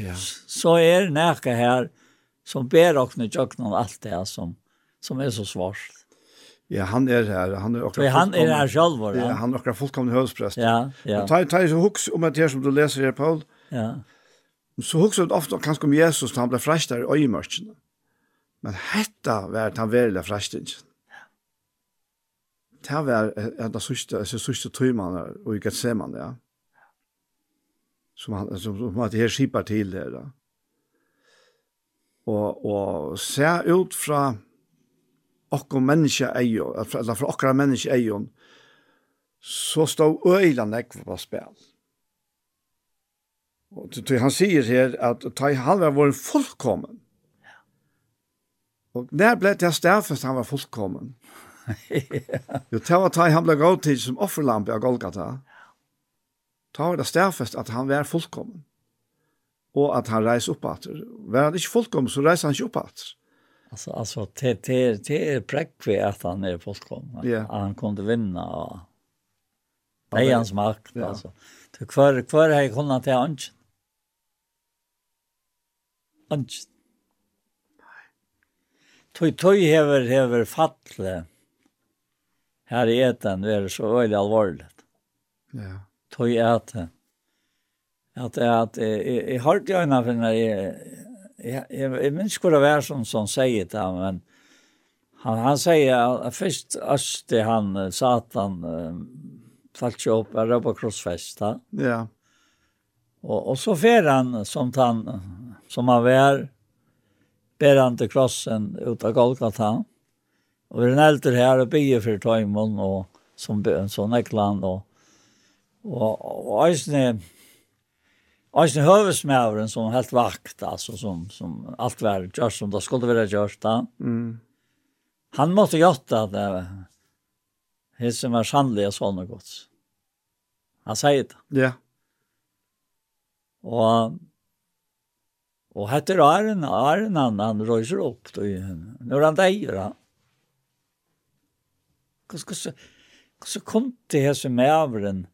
Ja. Så er det nekk her som ber åkne jøkken alt det som, som er så svårt. Ja, han er her. Han er akkurat han er her selv, var han? Ja, han er akkurat fullkomne høvesprest. Ja, ja. Og ta, ta så huks om et her som du leser her, Paul. Ja. Så huks du ofte kanskje om Jesus, han ble frest der i øyemørkene. Men hetta var han verilig frestingen. Ja. Det var en av sørste, sørste tøymene og ikke et ja. Som han, som, som han her skipar til det, da. Og, og se ut fra okkur menneske eier, eller fra okra menneske eier, så stod øyla nekv på spil. Og han sier her at ta i halva var fullkommen. Og der ble det stedfest han var fullkommen. Jo, det var ta i han ble gått til som offerlampe av Golgata. Ta var det stedfest at han var fullkommen. Og at han reis opp at. Var han ikke fullkommen, så reis han ikke opp at. Alltså alltså det det det är präckve att han är fullkomlig. Yeah. Att han kunde vinna och det är hans makt yeah. alltså. Det kvar kvar har jag kunnat till Anj. Anj. Tøy tøy hever hever fatle. Her i eten er så veldig alvorlig. Ja. Tøy eten. At at jeg jeg har det øyne for når jeg jeg, jeg, jeg minns hvor det var som som sier det men han han sier at først øste han satan uh, fallt ju upp är på da. Ja. Og, og så fer han som han som han var ber han til krossen ut av Golgata. Og vi er en eldre her og bygger for Tøymon, og som och och och, og, og, och, och, och, och, Alltså hövsmävren som helt vakt alltså som som allt var gjort som då skulle vara gjort då. Mm. Han måste gjort det. Det som var sannliga såna gods. Han säger det. Ja. Och och heter Arne Arne han han rör upp då i han där. Ja. Kus kus kus kom det här som mävren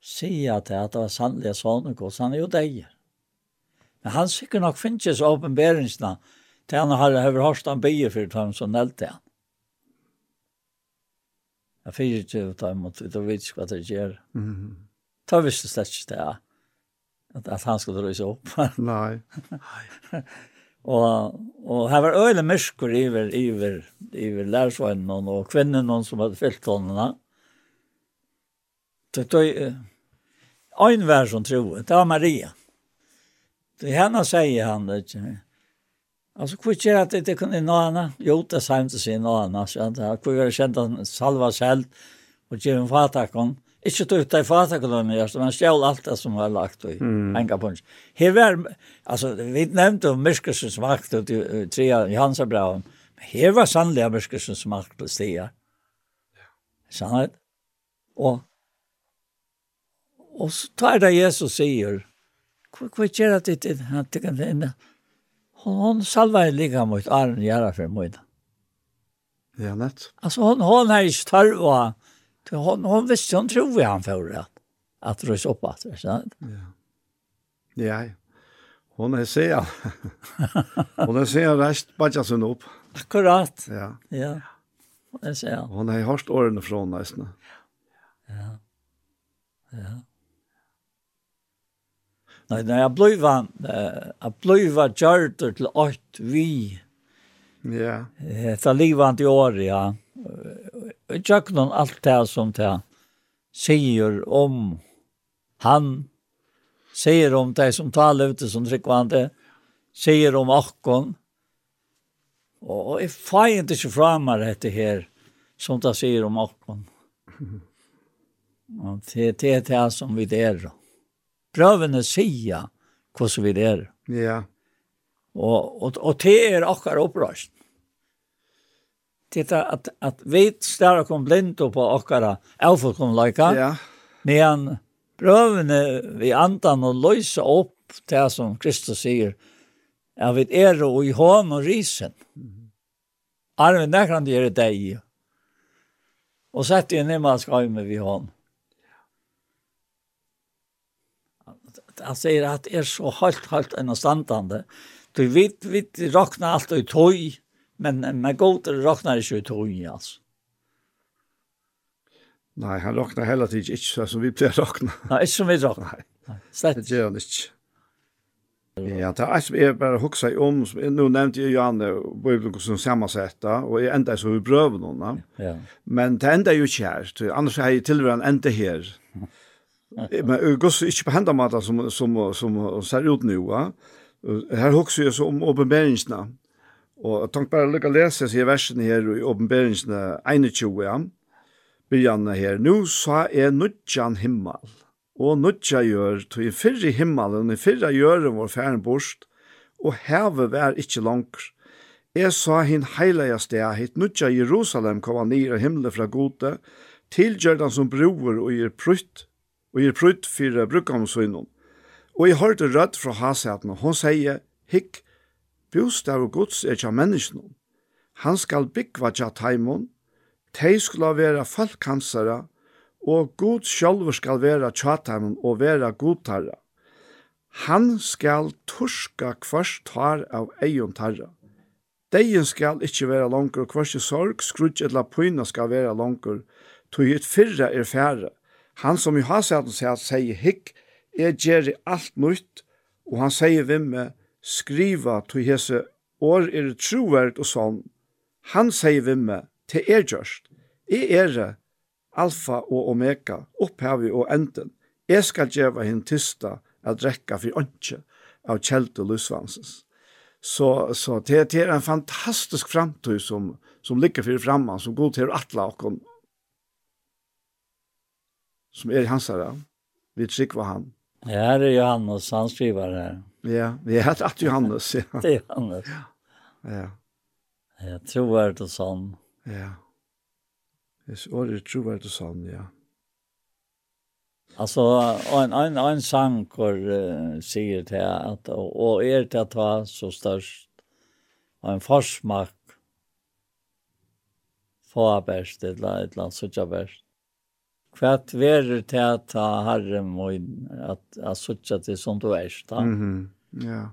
sier til at det var sannlig sånn og gos, han er jo deg. Men han sikkert nok finnes så åpenberingsene til han har hørt hørst han bygge for dem som nelte han. Jeg fyrer ikke ut av imot, du vet ikke hva det gjør. Da visste jeg slett ikke det, at, at han skulle røyse opp. Nei. og, og her var øyne mysker iver, iver, iver lærersvennen og kvinnen som hadde fyllt hånden. Nei Det är en värld som tror. Det var Maria. Det henne säger han det. Alltså kvitt är att det inte kunde nå henne. Jo, det sa inte sig nå henne. Så att han kunde ha känt att salva sig helt. Och ge en fatakon. Inte tog ut det i fatakon. Men stjäl allt det som var lagt i. Mm. Hänga punch. Här var, alltså vi nämnde om myskelsens makt. Och trea i hans Men här var sannliga myskelsens makt på stiga. Sannhet. Och Og så tar det Jesus sier, hva gjør det er han tykker det inne? Hon salvar en lika mot Arne Gjæra for møyna. Ja, nett. Altså, hon, hon er ikke tarva. Hon, hon visste, hon tror vi han for at, at røys opp at det, sant? Ja. Ja, Hon er seg. hon er seg rest, bare sånn opp. Akkurat. Ja. Ja. Hon er seg. Hon har hørst årene fra nesten. Ja. Ja. Ja. Nei, nei, jeg blei var, jeg blei var gjørter til ått vi. Ja. Det livet i år, ja. Jeg tjekk noen alt det som det sier om han, sier om det som taler ute som tryggvande, sier om akkon. Og jeg feier ikke så framar dette her, som det sier om akkon. Og det er det som vi der brøvene sier hvordan vi er. Ja. Og, og, og det er akkurat opprørst. Det er at, at vi større kom blind på akkurat avfolkomleika. ja. men prøvene vi andan og løse opp det som Kristus sier, at vi er og i hån og risen. Arven, der kan det gjøre deg. Og sett inn i man skal med vi hånd. att han säger att är så halt halt en standande. Du vet vi rocknar allt i toj men med god rocknar det ju toj alltså. Nej, han rocknar hela tiden inte så som vi blir rockna. Nej, inte som vi rocknar. Nej. Slett. Det gör han inte. Ja, det er som jeg bare huksa i om, som jeg, nå nevnte jeg Janne, Bibelen som sammensetta, og jeg enda så vi prøver noen. Ja. Men det enda er jo ikke her, annars har jeg tilværen enda her. Men Guds ikke på hendan mata som, som, som ser ut nå. Ja. Her hokser jeg så om åpenberingsene. Og jeg tenkte bare lykke å lese seg versene her i åpenberingsene 21, ja. Byrjanna her. Nå sa jeg nødjan himmel. Og nødja gjør, tog i fyrre himmelen, i fyrre gjøren vår færen borst, og hevet vær ikkje langer. Jeg sa hin heilige sted, hitt nødja Jerusalem koma nir av himmelen fra gode, tilgjør den som broer og gir prutt, og gir prutt for brukkamsvinnen. Og jeg hørte rødt fra hasaten, og hun sier, Hikk, bostad og gods er ikke menneskene. Han skal byggva tja taimon, tei skulle være folkhansere, og god sjølver skal være tjataimon og være godtarra. Han skal torska kvars tar av eion tarra. Deien skal ikkje vera langur, kvars i sorg, skrutj eller pyna skal vera langur, tog et fyrra er fære. Han som i hasaten sier, sier hikk, jeg gjør alt nytt, og han sier vim med, skriva til hese, år er det troverd og sånn. Han sier vim med, til er gjørst. Jeg er det, alfa og omega, opphavi og enden. Jeg skal gjøre henne tysta, at drekka for åndsje av kjelt og lusvansens. Så, så det, det er en fantastisk framtid som, som ligger for framman, som god til atla og som er i hans herre. Vi trykker han. Ja, det er Johannes, han skriver her. Ja, vi er helt at Johannes. Ja. det er Johannes. Ja. ja. Jeg tror det er sånn. Ja. Jeg tror det er sånn, ja. Alltså en en en sang kor uh, säger till att och är det att ta så störst och en försmak få bäst det la ett land så jag bäst Kvart verur til at ta herre moin, at jeg sutja til som du er, da. Mm -hmm. Ja.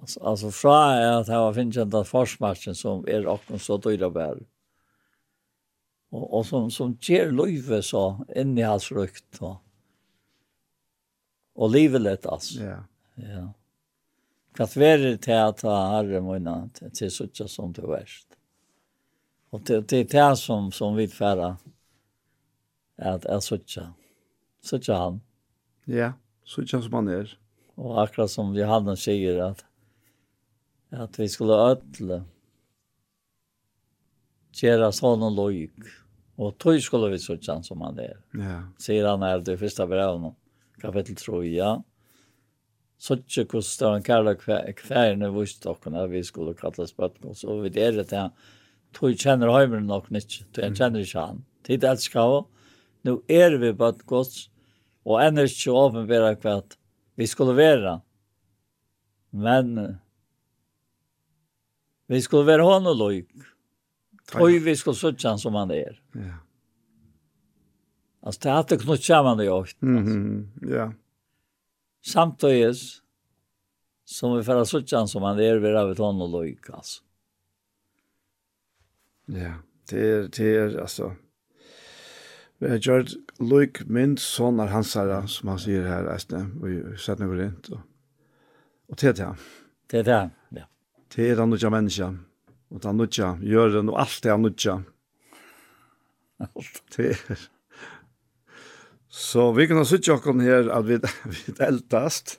Altså, altså fra er at jeg var finnkjent av som er åkken så dyra bær. Og, og som, som gjer løyve så inni hans rukt, da. Og livet lett, altså. Ja. Ja. Kvart verur til at ta herre moin, til som du er. Og det, det er det som, som vi færre at jeg sutja. Sutja han. Ja, sutja som han er. Og akkurat som Johanna sier at, at vi skulle ødle gjøre sånn og lojk. Og tog skulle vi sutja han som han er. Ja. Sier han er det første brevet, kapittel 3, ja. Sutja hvordan det var en kærlig kværne vist dere vi skulle kalle spøtten. Så vi er det til han. Tog kjenner høymeren nok ikke. Tog kjenner ikke han. Tid elsker han nu er vi bøtt gods, og enn er ikke åpenbæra hva vi skulle være. Men vi skulle være hånd og løyk, Tøy vi skulle søtte han som han er. Ja. Altså, det er alltid knutt sammen i åkt. Ja. Samtidig som vi får søtte han som han er, vi har vært hånd og løyk, altså. Ja, det er, det er, altså, Vi har gjort loik mynd hans herre, som han sier her, eisne, og vi sett noe rundt. Og, og til til det. Til det, ja. Til han nødja menneska, og han nødja gjøren, og alt er han nødja. Alt. Til Så vi kan ha sutt jokken her at vi, vi eldast,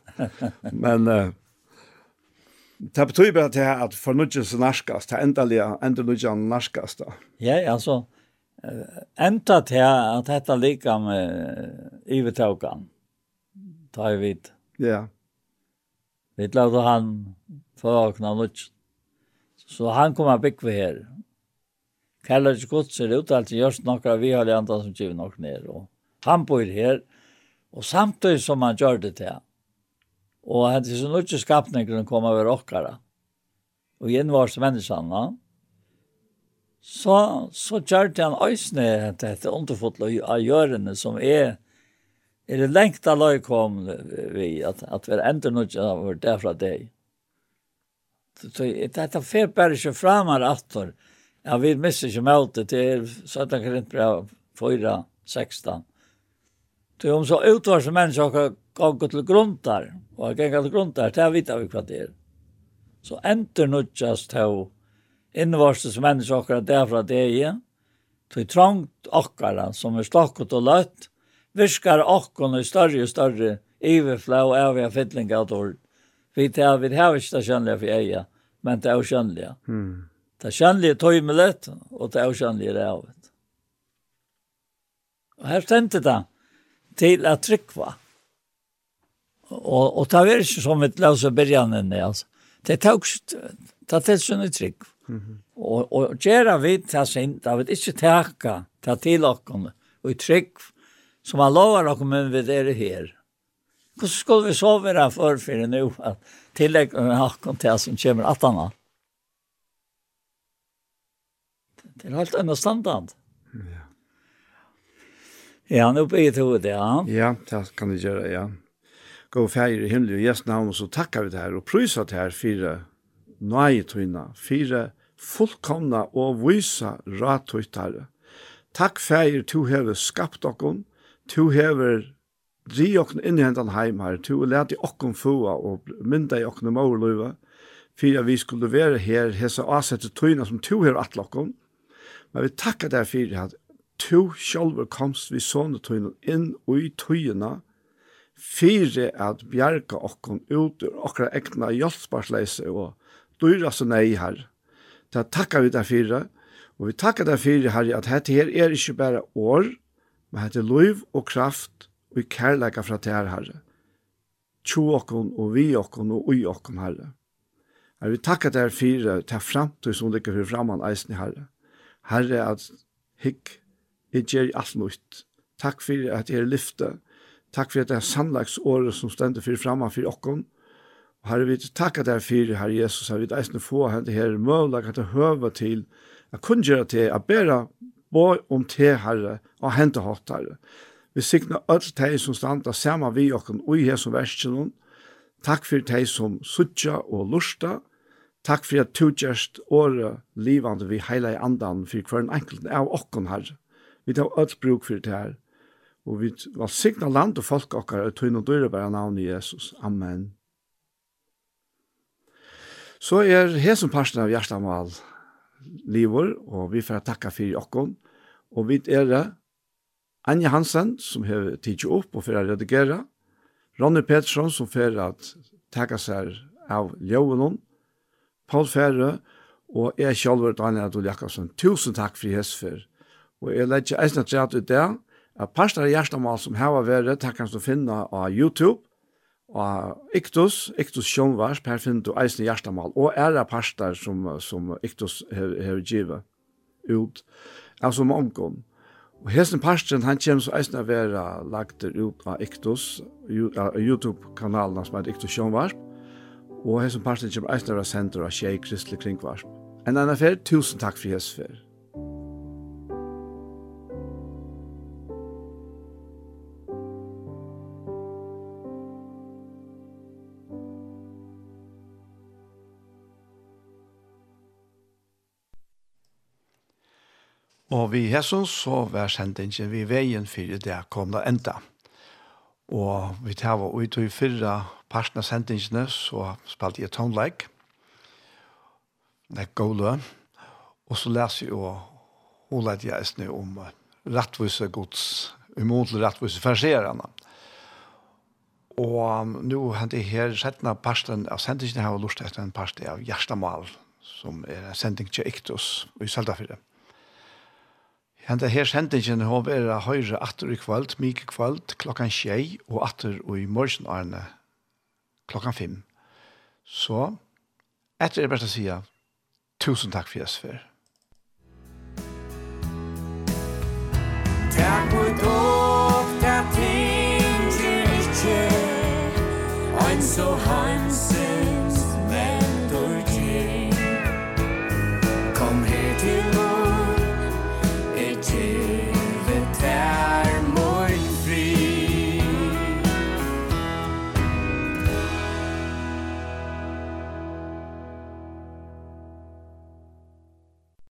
men uh, det betyr bare til at for nødja så narskast, det er endelig, endelig nødja narskast da. Ja, altså, enda til at dette lika med ivetaukan. Ta i vidt. Ja. Vi lagde han for åkna. Så han kom og bygg her. Kallar ikke godt ser ut, altså gjørst nokra vi har andre som kjiv nok ned. Og han bor her, og samtidig som han gjør det til. Og han til sin nutt skapningren kom over okkara. Og gjenvars menneskene, så, så gjør han øysene dette underfotlet av gjørene som er er det lengt av løy kom vi, at, at vi ender noe av vår derfra deg. Dette fer bare ikke frem her atter. Ja, vi mister ikke med det til 17 Korintbrev 4, 16. Så om så utvars mennesker har gått til grunn der, og har gått til grunn der, det vet vi hva det er. Så ender noe av innvarses mennesker akkurat derfra det er. til trangt akkara som er stakket og løtt, virkar akkurat i større og større iverflå og evige fytlinger av tord. Vi tar vi har ikke det kjønnelige for eia, men det er jo kjønnelige. Mm. Det er kjønnelige tøymelet, og det er jo kjønnelige det av det. Og her stendte det til at trykva. Og, og det er ikke som et løse byrjanen, altså. Det tok det er til sin trygg. Mm -hmm. Og, og gjøre vi til sint, da vi ikke takke til til og i trygg, som han lover dere, men vi er her. Hvordan skulle vi så være for for nå, at tillegg med hakken til som kommer at han Det er helt annet standard. Ja. Ja, nå blir det hodet, ja. Ja, det kan vi gjøre, ja. Gå feir i himmelen og gjesten navn, og så takkar vi det her, og prysa det her, fire nøye tøyna, fire fullkomna og vysa ratøytare. Takk feir, tu hever skapt okkon, tu hever dri okkon inn i hendan heim her, tu leti okkon fua og mynda i okkon måluiva, fyrir vi skulle være her, hesa asette tøyna som tu hever atlokkon, men vi takka der fyrir at tu sjálfur komst vi sånne tøyna inn ui i tøyna, fyrir at bjarga okkon ut ur okkra ekna hjelpsparsleise og dyra så nei her. Det takkar vi der fire, og vi takkar der fire her at dette her er ikke bare år, men dette er liv og kraft og i kærleika fra til her herre. Tjo okkon og vi okkon og ui okkon herre. Her vi takkar deg fire til framtid som ligger for fremman eisen i herre. Herre, at hikk, jeg gjer alt nytt. Takk for at jeg er lyfte. Takk for at det er sannlagsåret som stender for fremman for okkon. Herre, vi takkar deg fyrir, Herre Jesus, herre, vi eisne få henne her møvlag at det høver til at kun gjøre til at bæra bå om te, Herre, og hente hatt, Herre. Vi sikna öll teg som standa sama vi okken ui her som verskjennom. Takk fyrir teg som sutja og lusta. Takk fyrir at du gjerst åre livande vi heila i andan fyrir hver enkelt av okken, Herre. Vi tar öll bruk fyrir det her. Og vi var signa land og folk okkar, og tøyne og døyre bare navn i Jesus. Amen. Så er hesen parsten av Gjerstamal livor, og vi får takka fyrir okkon. Og vi er det Anja Hansen, som har tidsi opp og fyrir å redigera. Ronny Pettersson, som fyrir at takka seg av Ljøvenon. Paul Færre, og jeg selv Daniel Adol Jakobsen. Tusen takk for hess fyrir. Og jeg legger eisne treat ut det, at parten av Gjerstamal som hava vært, takk han du finna av YouTube, Og Iktus, Iktus Sjønvars, per finner du eisen i hjertemål, og ære parster som, som Iktus har givet ut, altså mongon. Og hesten parsten, han kommer så eisen å være lagt ut av Iktus, YouTube-kanalen som heter Iktus Sjønvars, og hesten parsten kommer eisen å være senter av Kjei Kristelig Kringvars. En annen fer, tusen takk for hesfer. Og vi hesson så var sendingen vi veien for det kom da enda. Og vi tar var ut i fyrra parten av sendingene, så spalte jeg tonleik. Det er gode. Og så leser jeg og hun lette jeg snu om rettvise gods, umåndelig rettvise farserene. Og nå hent jeg her settene parten av sendingene har jeg lyst etter en parten av Gjerstamal, som er en sending til Iktus i Søltafyrre. Mm Henta her sendingen har vært høyre atter i kvalt, myk kvalt, klokkan tjei, og atter og i morgen arne klokkan fem. Så, etter er best å si, tusen takk for jeg sfer. Takk for dog, takk ting, ikke, ein så hans,